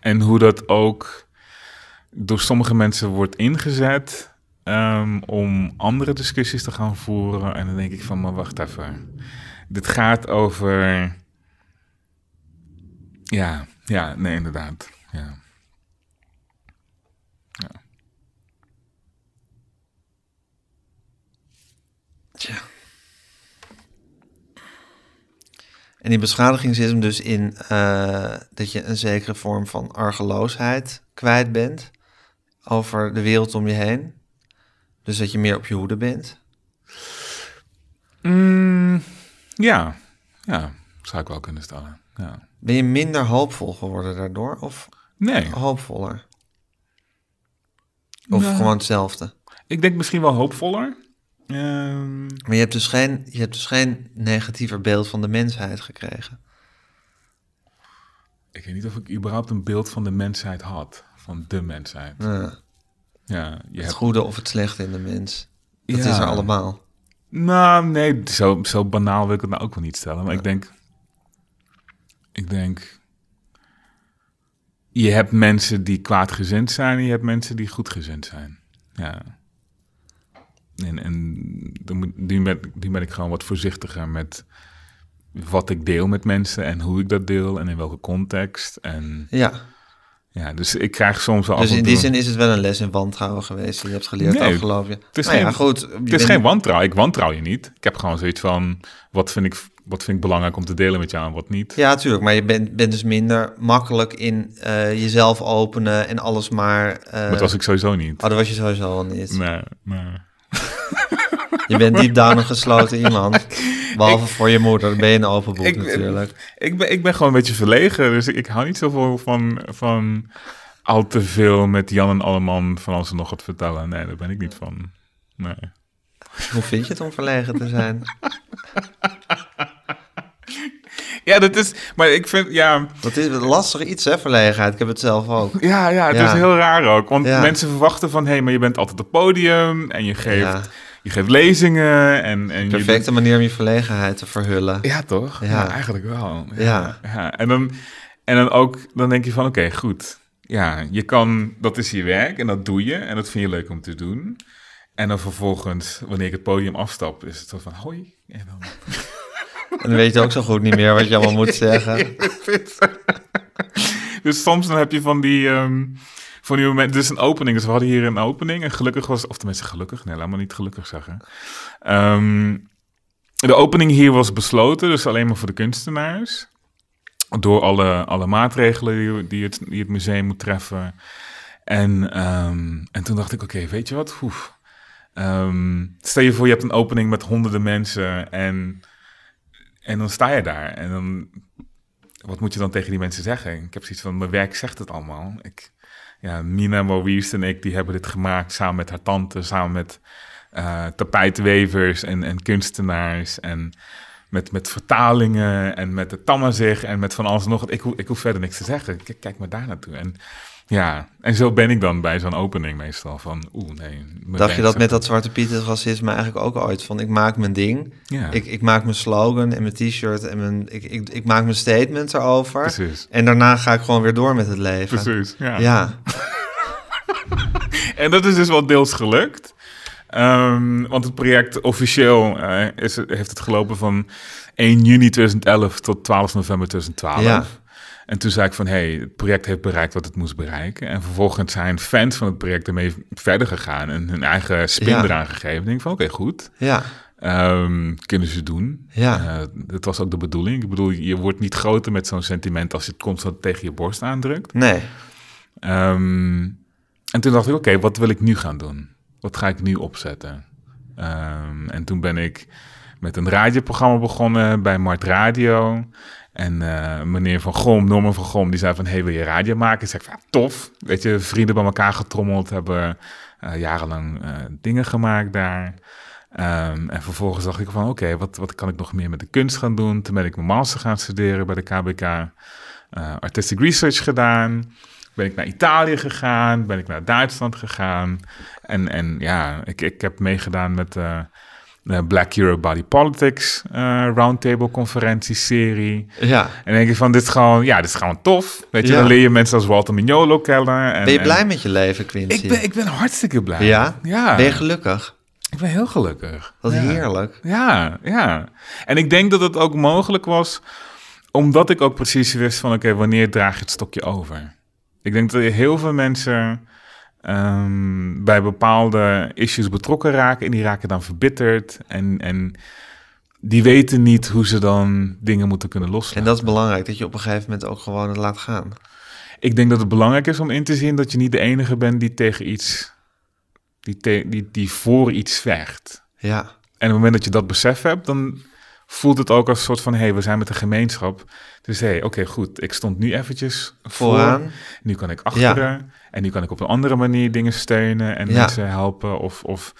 En hoe dat ook door sommige mensen wordt ingezet ehm, om andere discussies te gaan voeren. En dan denk ik van, maar wacht even. Dit gaat over... Ja, ja, nee, inderdaad. Ja. Tja. En die beschadiging zit hem dus in eh, dat je een zekere vorm van argeloosheid kwijt bent over de wereld om je heen. Dus dat je meer op je hoede bent. Mm, ja, ja, zou ik wel kunnen stellen. Ja. Ben je minder hoopvol geworden daardoor? Of Nee, hoopvoller? Of Nou. gewoon hetzelfde? ik denk misschien wel hoopvoller. Ehm, Maar je hebt, dus geen, je hebt dus geen negatiever beeld van de mensheid gekregen. ik weet niet of ik überhaupt een beeld van de mensheid had. Van de mensheid. Ja, Ja, je het hebt... goede of het slechte in de mens. Dat Ja. is er allemaal. Nou, nee, zo, zo banaal wil ik het nou ook wel niet stellen. Maar ik denk... Ik denk... Je hebt mensen die kwaadgezind zijn en je hebt mensen die goedgezind zijn. Ja. En, en die, ben, die ben ik gewoon wat voorzichtiger met wat ik deel met mensen en hoe ik dat deel en in welke context. En Ja, ja, dus ik krijg soms af dus in die zin is het wel een les in wantrouwen geweest die je hebt geleerd Nee, afgelopen jaar. is Nou ja, geen- goed. je Het is geen wantrouwen. Ik wantrouw je niet. Ik heb gewoon zoiets van, wat vind ik, wat vind ik belangrijk om te delen met jou en wat niet. Ja, tuurlijk. Maar je bent, bent dus minder makkelijk in eh, jezelf openen en alles maar... eh, Maar dat was ik sowieso niet. Oh, dat was je sowieso al niet. Nee, nee. Je bent diep down een gesloten iemand. Behalve voor je moeder. Dan ben je een open boek Ik- natuurlijk. Ik ben, ik ben gewoon een beetje verlegen. Dus ik, ik hou niet zoveel van, van al te veel met Jan en Alleman van als ze nog wat vertellen. Nee, daar ben ik niet van. Nee. Hoe vind je het om verlegen te zijn? Ja, dat is... Maar ik vind, ja... Dat is een lastig iets, hè, verlegenheid. Ik heb het zelf ook. Ja, ja, het Ja. is heel raar ook. Want Ja. mensen verwachten van... Hé, hey, maar je bent altijd op het podium en je geeft, Ja. Je geeft lezingen en... en je Perfecte manier om je verlegenheid te verhullen. Ja, toch? Ja. Ja, eigenlijk wel. Ja. ja. En, dan, en dan ook, dan denk je van, oké, goed. Ja, je kan, dat is je werk en dat doe je en dat vind je leuk om te doen. En dan vervolgens, wanneer ik het podium afstap, is het zo van, hoi. En dan, En dan weet je ook zo goed niet meer wat je allemaal moet zeggen. dus soms dan heb je van die, ehm, van die momenten, dus een opening. Dus we hadden hier een opening en gelukkig was, of tenminste gelukkig, nee, laat maar niet gelukkig zeggen. Ehm, de opening hier was besloten, dus alleen maar voor de kunstenaars. Door alle, alle maatregelen die, die, het, die het museum moet treffen. En, ehm, en toen dacht ik, oké, weet je wat? Oef. Ehm, stel je voor, je hebt een opening met honderden mensen en, en dan sta je daar. En dan, wat moet je dan tegen die mensen zeggen? Ik heb zoiets van, mijn werk zegt het allemaal. Ik, ja, Nina Maurice en ik, die hebben dit gemaakt samen met haar tante, samen met eh, tapijtwevers en, en kunstenaars en met, met vertalingen en met de Tamazig en met van alles en nog. wat. Ik, ik hoef verder niks te zeggen. Kijk, kijk maar daar naartoe. En ja, en zo ben ik dan bij zo'n opening meestal van, oeh, nee. Dacht je dat met dat Zwarte Piet het racisme eigenlijk ook ooit? Van ik maak mijn ding, Ja, ik, ik maak mijn slogan en mijn t-shirt en mijn, ik, ik, ik maak mijn statement erover. precies. En daarna ga ik gewoon weer door met het leven. Precies, ja. Ja, En dat is dus wel deels gelukt. Ehm, want het project officieel eh, is, heeft het gelopen van 1 juni 2011 tot 12 november 2012. Ja. En toen zei ik van, hé, hey, het project heeft bereikt wat het moest bereiken. En vervolgens zijn fans van het project ermee verder gegaan en hun eigen spin Ja. eraan gegeven. Ik denk van, oké, goed. ja, Ehm, kunnen ze doen. Ja. Eh, dat was ook de bedoeling. Ik bedoel, je wordt niet groter met zo'n sentiment als je het constant tegen je borst aandrukt. nee. Ehm, en toen dacht ik, oké, wat wil ik nu gaan doen? Wat ga ik nu opzetten? Ehm, en toen ben ik met een radioprogramma begonnen bij Mart Radio. En eh, meneer Van Gom, Norman Van Gom, die zei van... hey, wil je radio maken? Ik zei van, ja, tof. Weet je, vrienden bij elkaar getrommeld, hebben eh, jarenlang eh, dingen gemaakt daar. Ehm, en vervolgens dacht ik van, oké, wat, wat kan ik nog meer met de kunst gaan doen? Toen ben ik mijn master gaan studeren bij de KBK. artistic research gedaan. Ben ik naar Italië gegaan. Ben ik naar Duitsland gegaan. En, en ja, ik, ik heb meegedaan met de Black Euro Body Politics eh, Roundtable conferentieserie. Ja. En denk ik van, dit is gewoon, ja, dit is gewoon tof. Weet je, Ja. dan leer je mensen als Walter Mignolo kennen. En, Ben je en- blij met je leven, Quincy? Ik ben, ik ben hartstikke blij. Ja? Ja. Ben je gelukkig? Ik ben heel gelukkig. Wat ja. heerlijk. Ja, ja. En ik denk dat het ook mogelijk was, omdat ik ook precies wist van, oké, wanneer draag je het stokje over? Ik denk dat heel veel mensen ehm, bij bepaalde issues betrokken raken en die raken dan verbitterd en, en die weten niet hoe ze dan dingen moeten kunnen loslaten. En dat is belangrijk, dat je op een gegeven moment ook gewoon het laat gaan. Ik denk dat het belangrijk is om in te zien dat je niet de enige bent die tegen iets, die, te- die, die voor iets vecht. Ja. En op het moment dat je dat besef hebt, dan voelt het ook als een soort van... hé, hey, we zijn met een gemeenschap. Dus hé, hey, oké, goed. Ik stond nu eventjes Vooraan. voor. Nu kan ik achteren. En nu kan ik op een andere manier dingen steunen... en Ja. mensen helpen of, of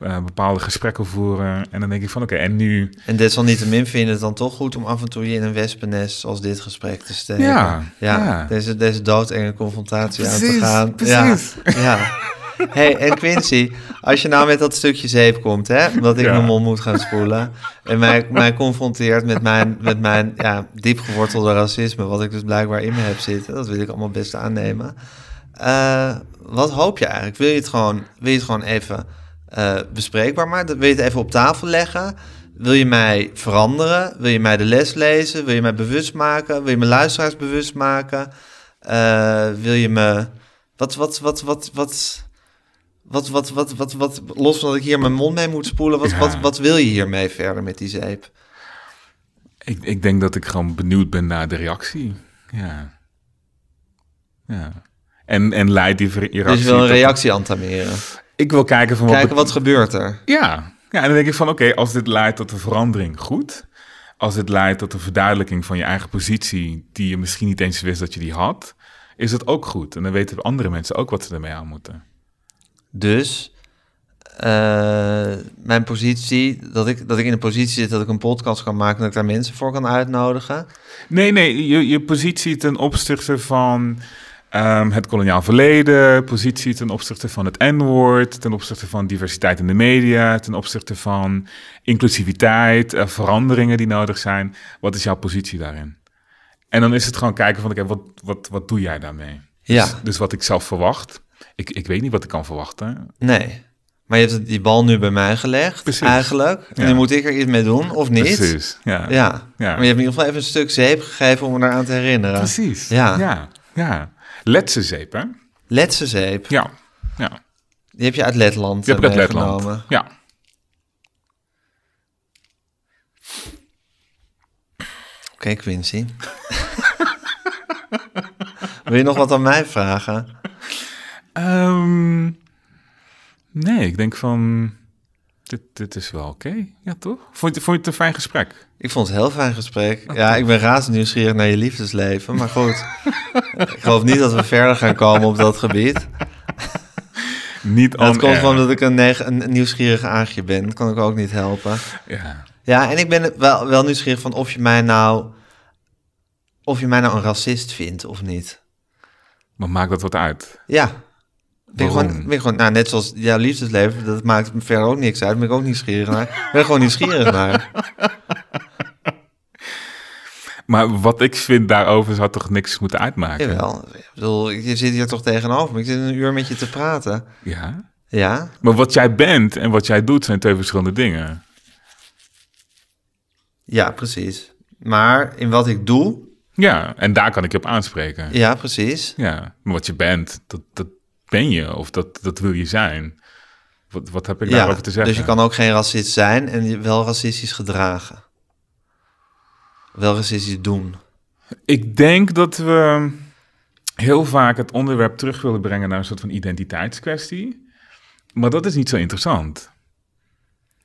eh, bepaalde gesprekken voeren. En dan denk ik van, oké, en nu... En desalniettemin vind je het dan toch goed om af en toe je in een wespennest zoals dit gesprek te steken. Ja, ja. ja. Deze, deze doodenge confrontatie aan te gaan. precies. Ja. ja. hey, en Quincy, als je nou met dat stukje zeep komt, hè, omdat ik Ja. mijn mond moet gaan spoelen, en mij, mij confronteert met mijn, met mijn ja, diep gewortelde racisme, wat ik dus blijkbaar in me heb zitten, dat wil ik allemaal best aannemen. Eh, wat hoop je eigenlijk? Wil je het gewoon, wil je het gewoon even eh, bespreekbaar maken? Wil je het even op tafel leggen? Wil je mij veranderen? Wil je mij de les lezen? Wil je mij bewust maken? Wil je mijn luisteraars bewust maken? Eh, wil je me... Wat, wat, wat, wat, wat... Wat, wat, wat, wat, wat, los van dat ik hier mijn mond mee moet spoelen, wat, Ja. wat, wat wil je hiermee verder met die zeep? Ik, ik denk dat ik gewoon benieuwd ben naar de reactie. Ja. Ja. En, en leid die reactie... Dus je wil een reactie antameren. Ik wil kijken van wat... Kijken wat gebeurt er. Ja. ja, en dan denk ik van oké, als dit leidt tot een verandering, goed. Als dit leidt tot een verduidelijking van je eigen positie, die je misschien niet eens wist dat je die had, is het ook goed. En dan weten andere mensen ook wat ze ermee aan moeten. Dus eh, mijn positie, dat ik, dat ik in een positie zit dat ik een podcast kan maken, dat ik daar mensen voor kan uitnodigen. Nee, nee, je, je positie ten opzichte van ehm, het koloniaal verleden, positie ten opzichte van het N-woord, ten opzichte van diversiteit in de media, ten opzichte van inclusiviteit, eh, veranderingen die nodig zijn. Wat is jouw positie daarin? En dan is het gewoon kijken van, oké, wat, wat, wat doe jij daarmee? Ja. Dus, dus wat ik zelf verwacht, ik, ik weet niet wat ik kan verwachten. Nee. Maar je hebt die bal nu bij mij gelegd, Precies. eigenlijk. En Ja. nu moet ik er iets mee doen, of niet? Precies, ja. Ja. Ja. Maar je hebt in ieder geval even een stuk zeep gegeven om me eraan te herinneren. Precies, Ja. ja. ja. Letse zeep, hè? Letse zeep. Ja, ja. Die heb je uit Letland Je hebt eh, uit Letland. meegenomen. Ja. Oké, Quincy. Wil je nog wat aan mij vragen? Ehm, nee, ik denk van... Dit, dit is wel oké. Ja, toch? Vond je, vond je het een fijn gesprek? Ik vond het een heel fijn gesprek. Ja, ik ben razend nieuwsgierig naar je liefdesleven. Maar goed, ik geloof niet dat we verder gaan komen op dat gebied. Niet on komt gewoon omdat ik een, neg- een nieuwsgierig aagje ben. Dat kan ik ook niet helpen. Ja. Ja, en ik ben wel, wel nieuwsgierig van of je mij nou... Of je mij nou een racist vindt of niet. Maar maakt dat wat uit? Ja. Ben gewoon, ben gewoon, nou, net zoals jouw liefdesleven, dat maakt me verder ook niks uit. Ben ik ook nieuwsgierig naar. Ik ben gewoon nieuwsgierig naar. Maar wat ik vind daarover zou toch niks moeten uitmaken? Jawel. Ik bedoel, je zit hier toch tegenover me. Ik zit een uur met je te praten. Ja. Ja? Maar wat jij bent en wat jij doet zijn twee verschillende dingen. Ja, precies. Maar in wat ik doe, Ja, en daar kan ik je op aanspreken. ja, precies. Ja, maar wat je bent, dat, dat ben je of dat, dat wil je zijn. Wat, wat heb ik Ja, daarover te zeggen? dus je kan ook geen racist zijn en je wel racistisch gedragen. Wel racistisch doen. Ik denk dat we heel vaak het onderwerp terug willen brengen naar een soort van identiteitskwestie. Maar dat is niet zo interessant.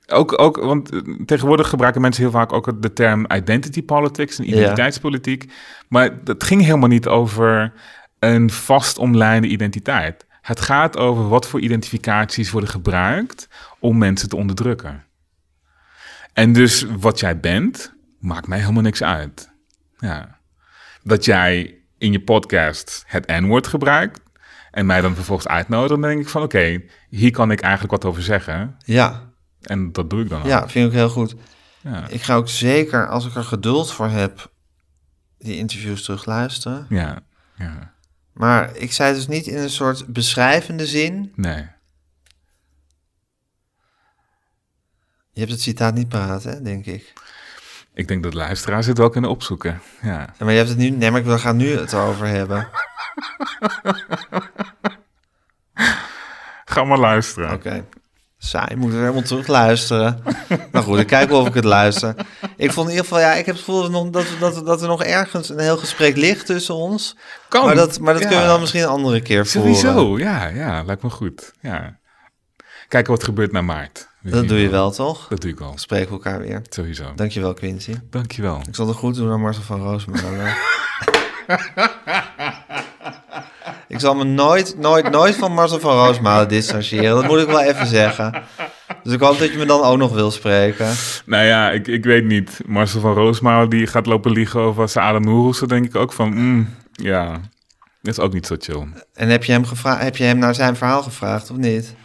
Ook, ook, want eh, tegenwoordig gebruiken mensen heel vaak ook de term identity politics en Ja. identiteitspolitiek. Maar dat ging helemaal niet over een vast omlijnde identiteit. Het gaat over wat voor identificaties worden gebruikt om mensen te onderdrukken. En dus wat jij bent, maakt mij helemaal niks uit. Ja. Dat jij in je podcast het N-woord gebruikt en mij dan vervolgens uitnodigt, dan denk ik van oké, hier kan ik eigenlijk wat over zeggen. Ja, En dat doe ik dan ook. ja, vind ik heel goed. Ja. Ik ga ook zeker, als ik er geduld voor heb, die interviews terugluisteren. ja. ja. Maar ik zei dus niet in een soort beschrijvende zin. Nee. Je hebt het citaat niet paraat, hè, denk ik. Ik denk dat luisteraars het wel kunnen opzoeken. Ja. Ja, maar je hebt het nu... Nee, maar ik wil gaan nu het over hebben. Ga maar luisteren. Oké. Saai, moet er helemaal terug luisteren. nou goed, ik kijk wel of ik het luister. Ik vond in ieder geval, ja, ik heb het gevoel dat, dat, dat, dat er nog ergens een heel gesprek ligt tussen ons. Kan. Maar dat, maar dat Ja. kunnen we dan misschien een andere keer voeren. Sowieso, ja, ja, lijkt me goed. Ja. Kijken wat gebeurt na maart. Dat doe je wel, toch? Dat doe ik al, Spreken we elkaar weer. sowieso. Dankjewel, Quincy. Dankjewel. Ik zal het goed doen aan Marcel van Roosmalen. ik zal me nooit, nooit, nooit van Marcel van Roosmalen distancieren. Dat moet ik wel even zeggen. Dus ik hoop dat je me dan ook nog wil spreken. Nou ja, ik, ik weet niet. Marcel van Roosmalen die gaat lopen liegen over Noerels. Dan denk ik ook van, mm, ja, dat is ook niet zo chill. En heb je, hem gevra- heb je hem naar zijn verhaal gevraagd of niet?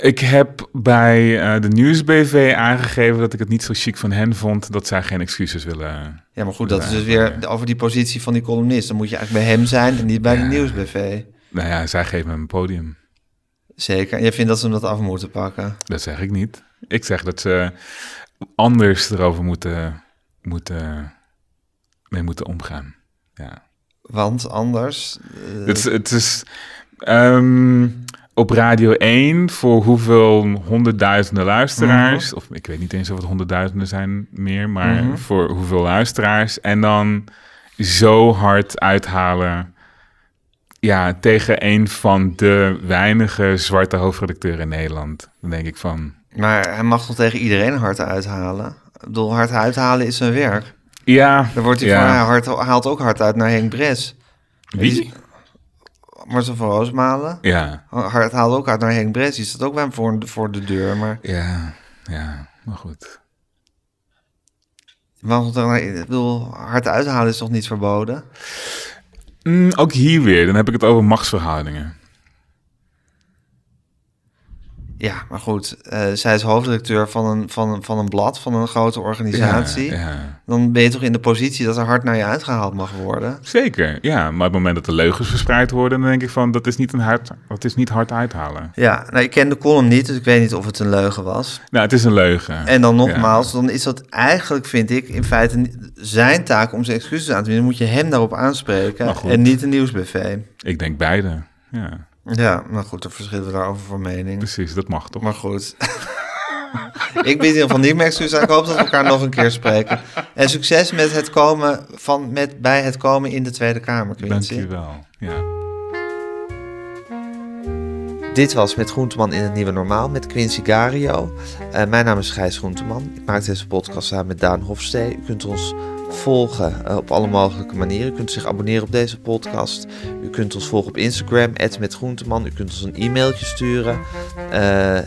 Ik heb bij eh, de Nieuwsbv aangegeven dat ik het niet zo chic van hen vond dat zij geen excuses willen. Ja, maar goed, dat is dus weer over die positie van die columnist. Dan moet je eigenlijk bij hem zijn en niet bij de nieuwsbv. Nou ja, zij geven hem een podium. Zeker. En je vindt dat ze hem dat af moeten pakken. Dat zeg ik niet. Ik zeg dat ze anders erover moeten, moeten, mee moeten omgaan. Ja. Want anders... eh, Het, is- het is ehm, op Radio 1 voor hoeveel honderdduizenden luisteraars, of ik weet niet eens of het honderdduizenden zijn meer, maar Mhm. voor hoeveel luisteraars. En dan zo hard uithalen ja, tegen een van de weinige zwarte hoofdredacteuren in Nederland. Dan denk ik van, Maar hij mag toch tegen iedereen hard uithalen? Ik bedoel, hard uithalen is zijn werk. ja, Dan wordt hij ja. van, hij haalt ook hard uit naar Henk Bres. Wie? Marcel van Roosmalen. Ja, Hard haalt ook uit naar Henk Bres. Die staat ook bij hem voor, voor de deur. Maar ja, ja, maar goed. mag toch, ik bedoel, hard uithalen is toch niet verboden? Mm, ook hier weer, dan heb ik het over machtsverhoudingen. Ja, maar goed. eh, zij is hoofdredacteur van een, van, een, van een blad, van een grote organisatie. Ja, ja. Dan ben je toch in de positie dat er hard naar je uitgehaald mag worden? Zeker, ja. Maar op het moment dat de leugens verspreid worden, dan denk ik van, dat is niet, een hard, dat is niet hard uithalen. Ja, nou, ik ken de column niet, dus ik weet niet of het een leugen was. Nou, het is een leugen. En dan nogmaals, dan is dat eigenlijk, vind ik, in feite zijn taak om zijn excuses aan te bieden. Dan moet je hem daarop aanspreken en niet de nieuwsbv. Ik denk beide. Ja, Ja, maar goed, dan verschillen we daarover van mening. precies, dat mag toch? Maar goed. ik bied in ieder geval niet aan. Ik hoop dat we elkaar nog een keer spreken. En succes met het komen van, met, bij het komen in de Tweede Kamer, Dank Quincy. je wel. Ja. Dit was Met Groenteman in het Nieuwe Normaal met Quincy Gario. Eh, mijn naam is Gijs Groenteman. Ik maak deze podcast samen met Daan Hofstee. U kunt ons volgen eh, op alle mogelijke manieren. U kunt zich abonneren op deze podcast. U kunt ons volgen op Instagram, @metgroenteman. U kunt ons een e-mailtje sturen. eh eh,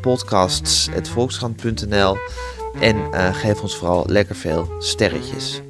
podcasts@volkskrant.nl En geef ons vooral lekker veel sterretjes.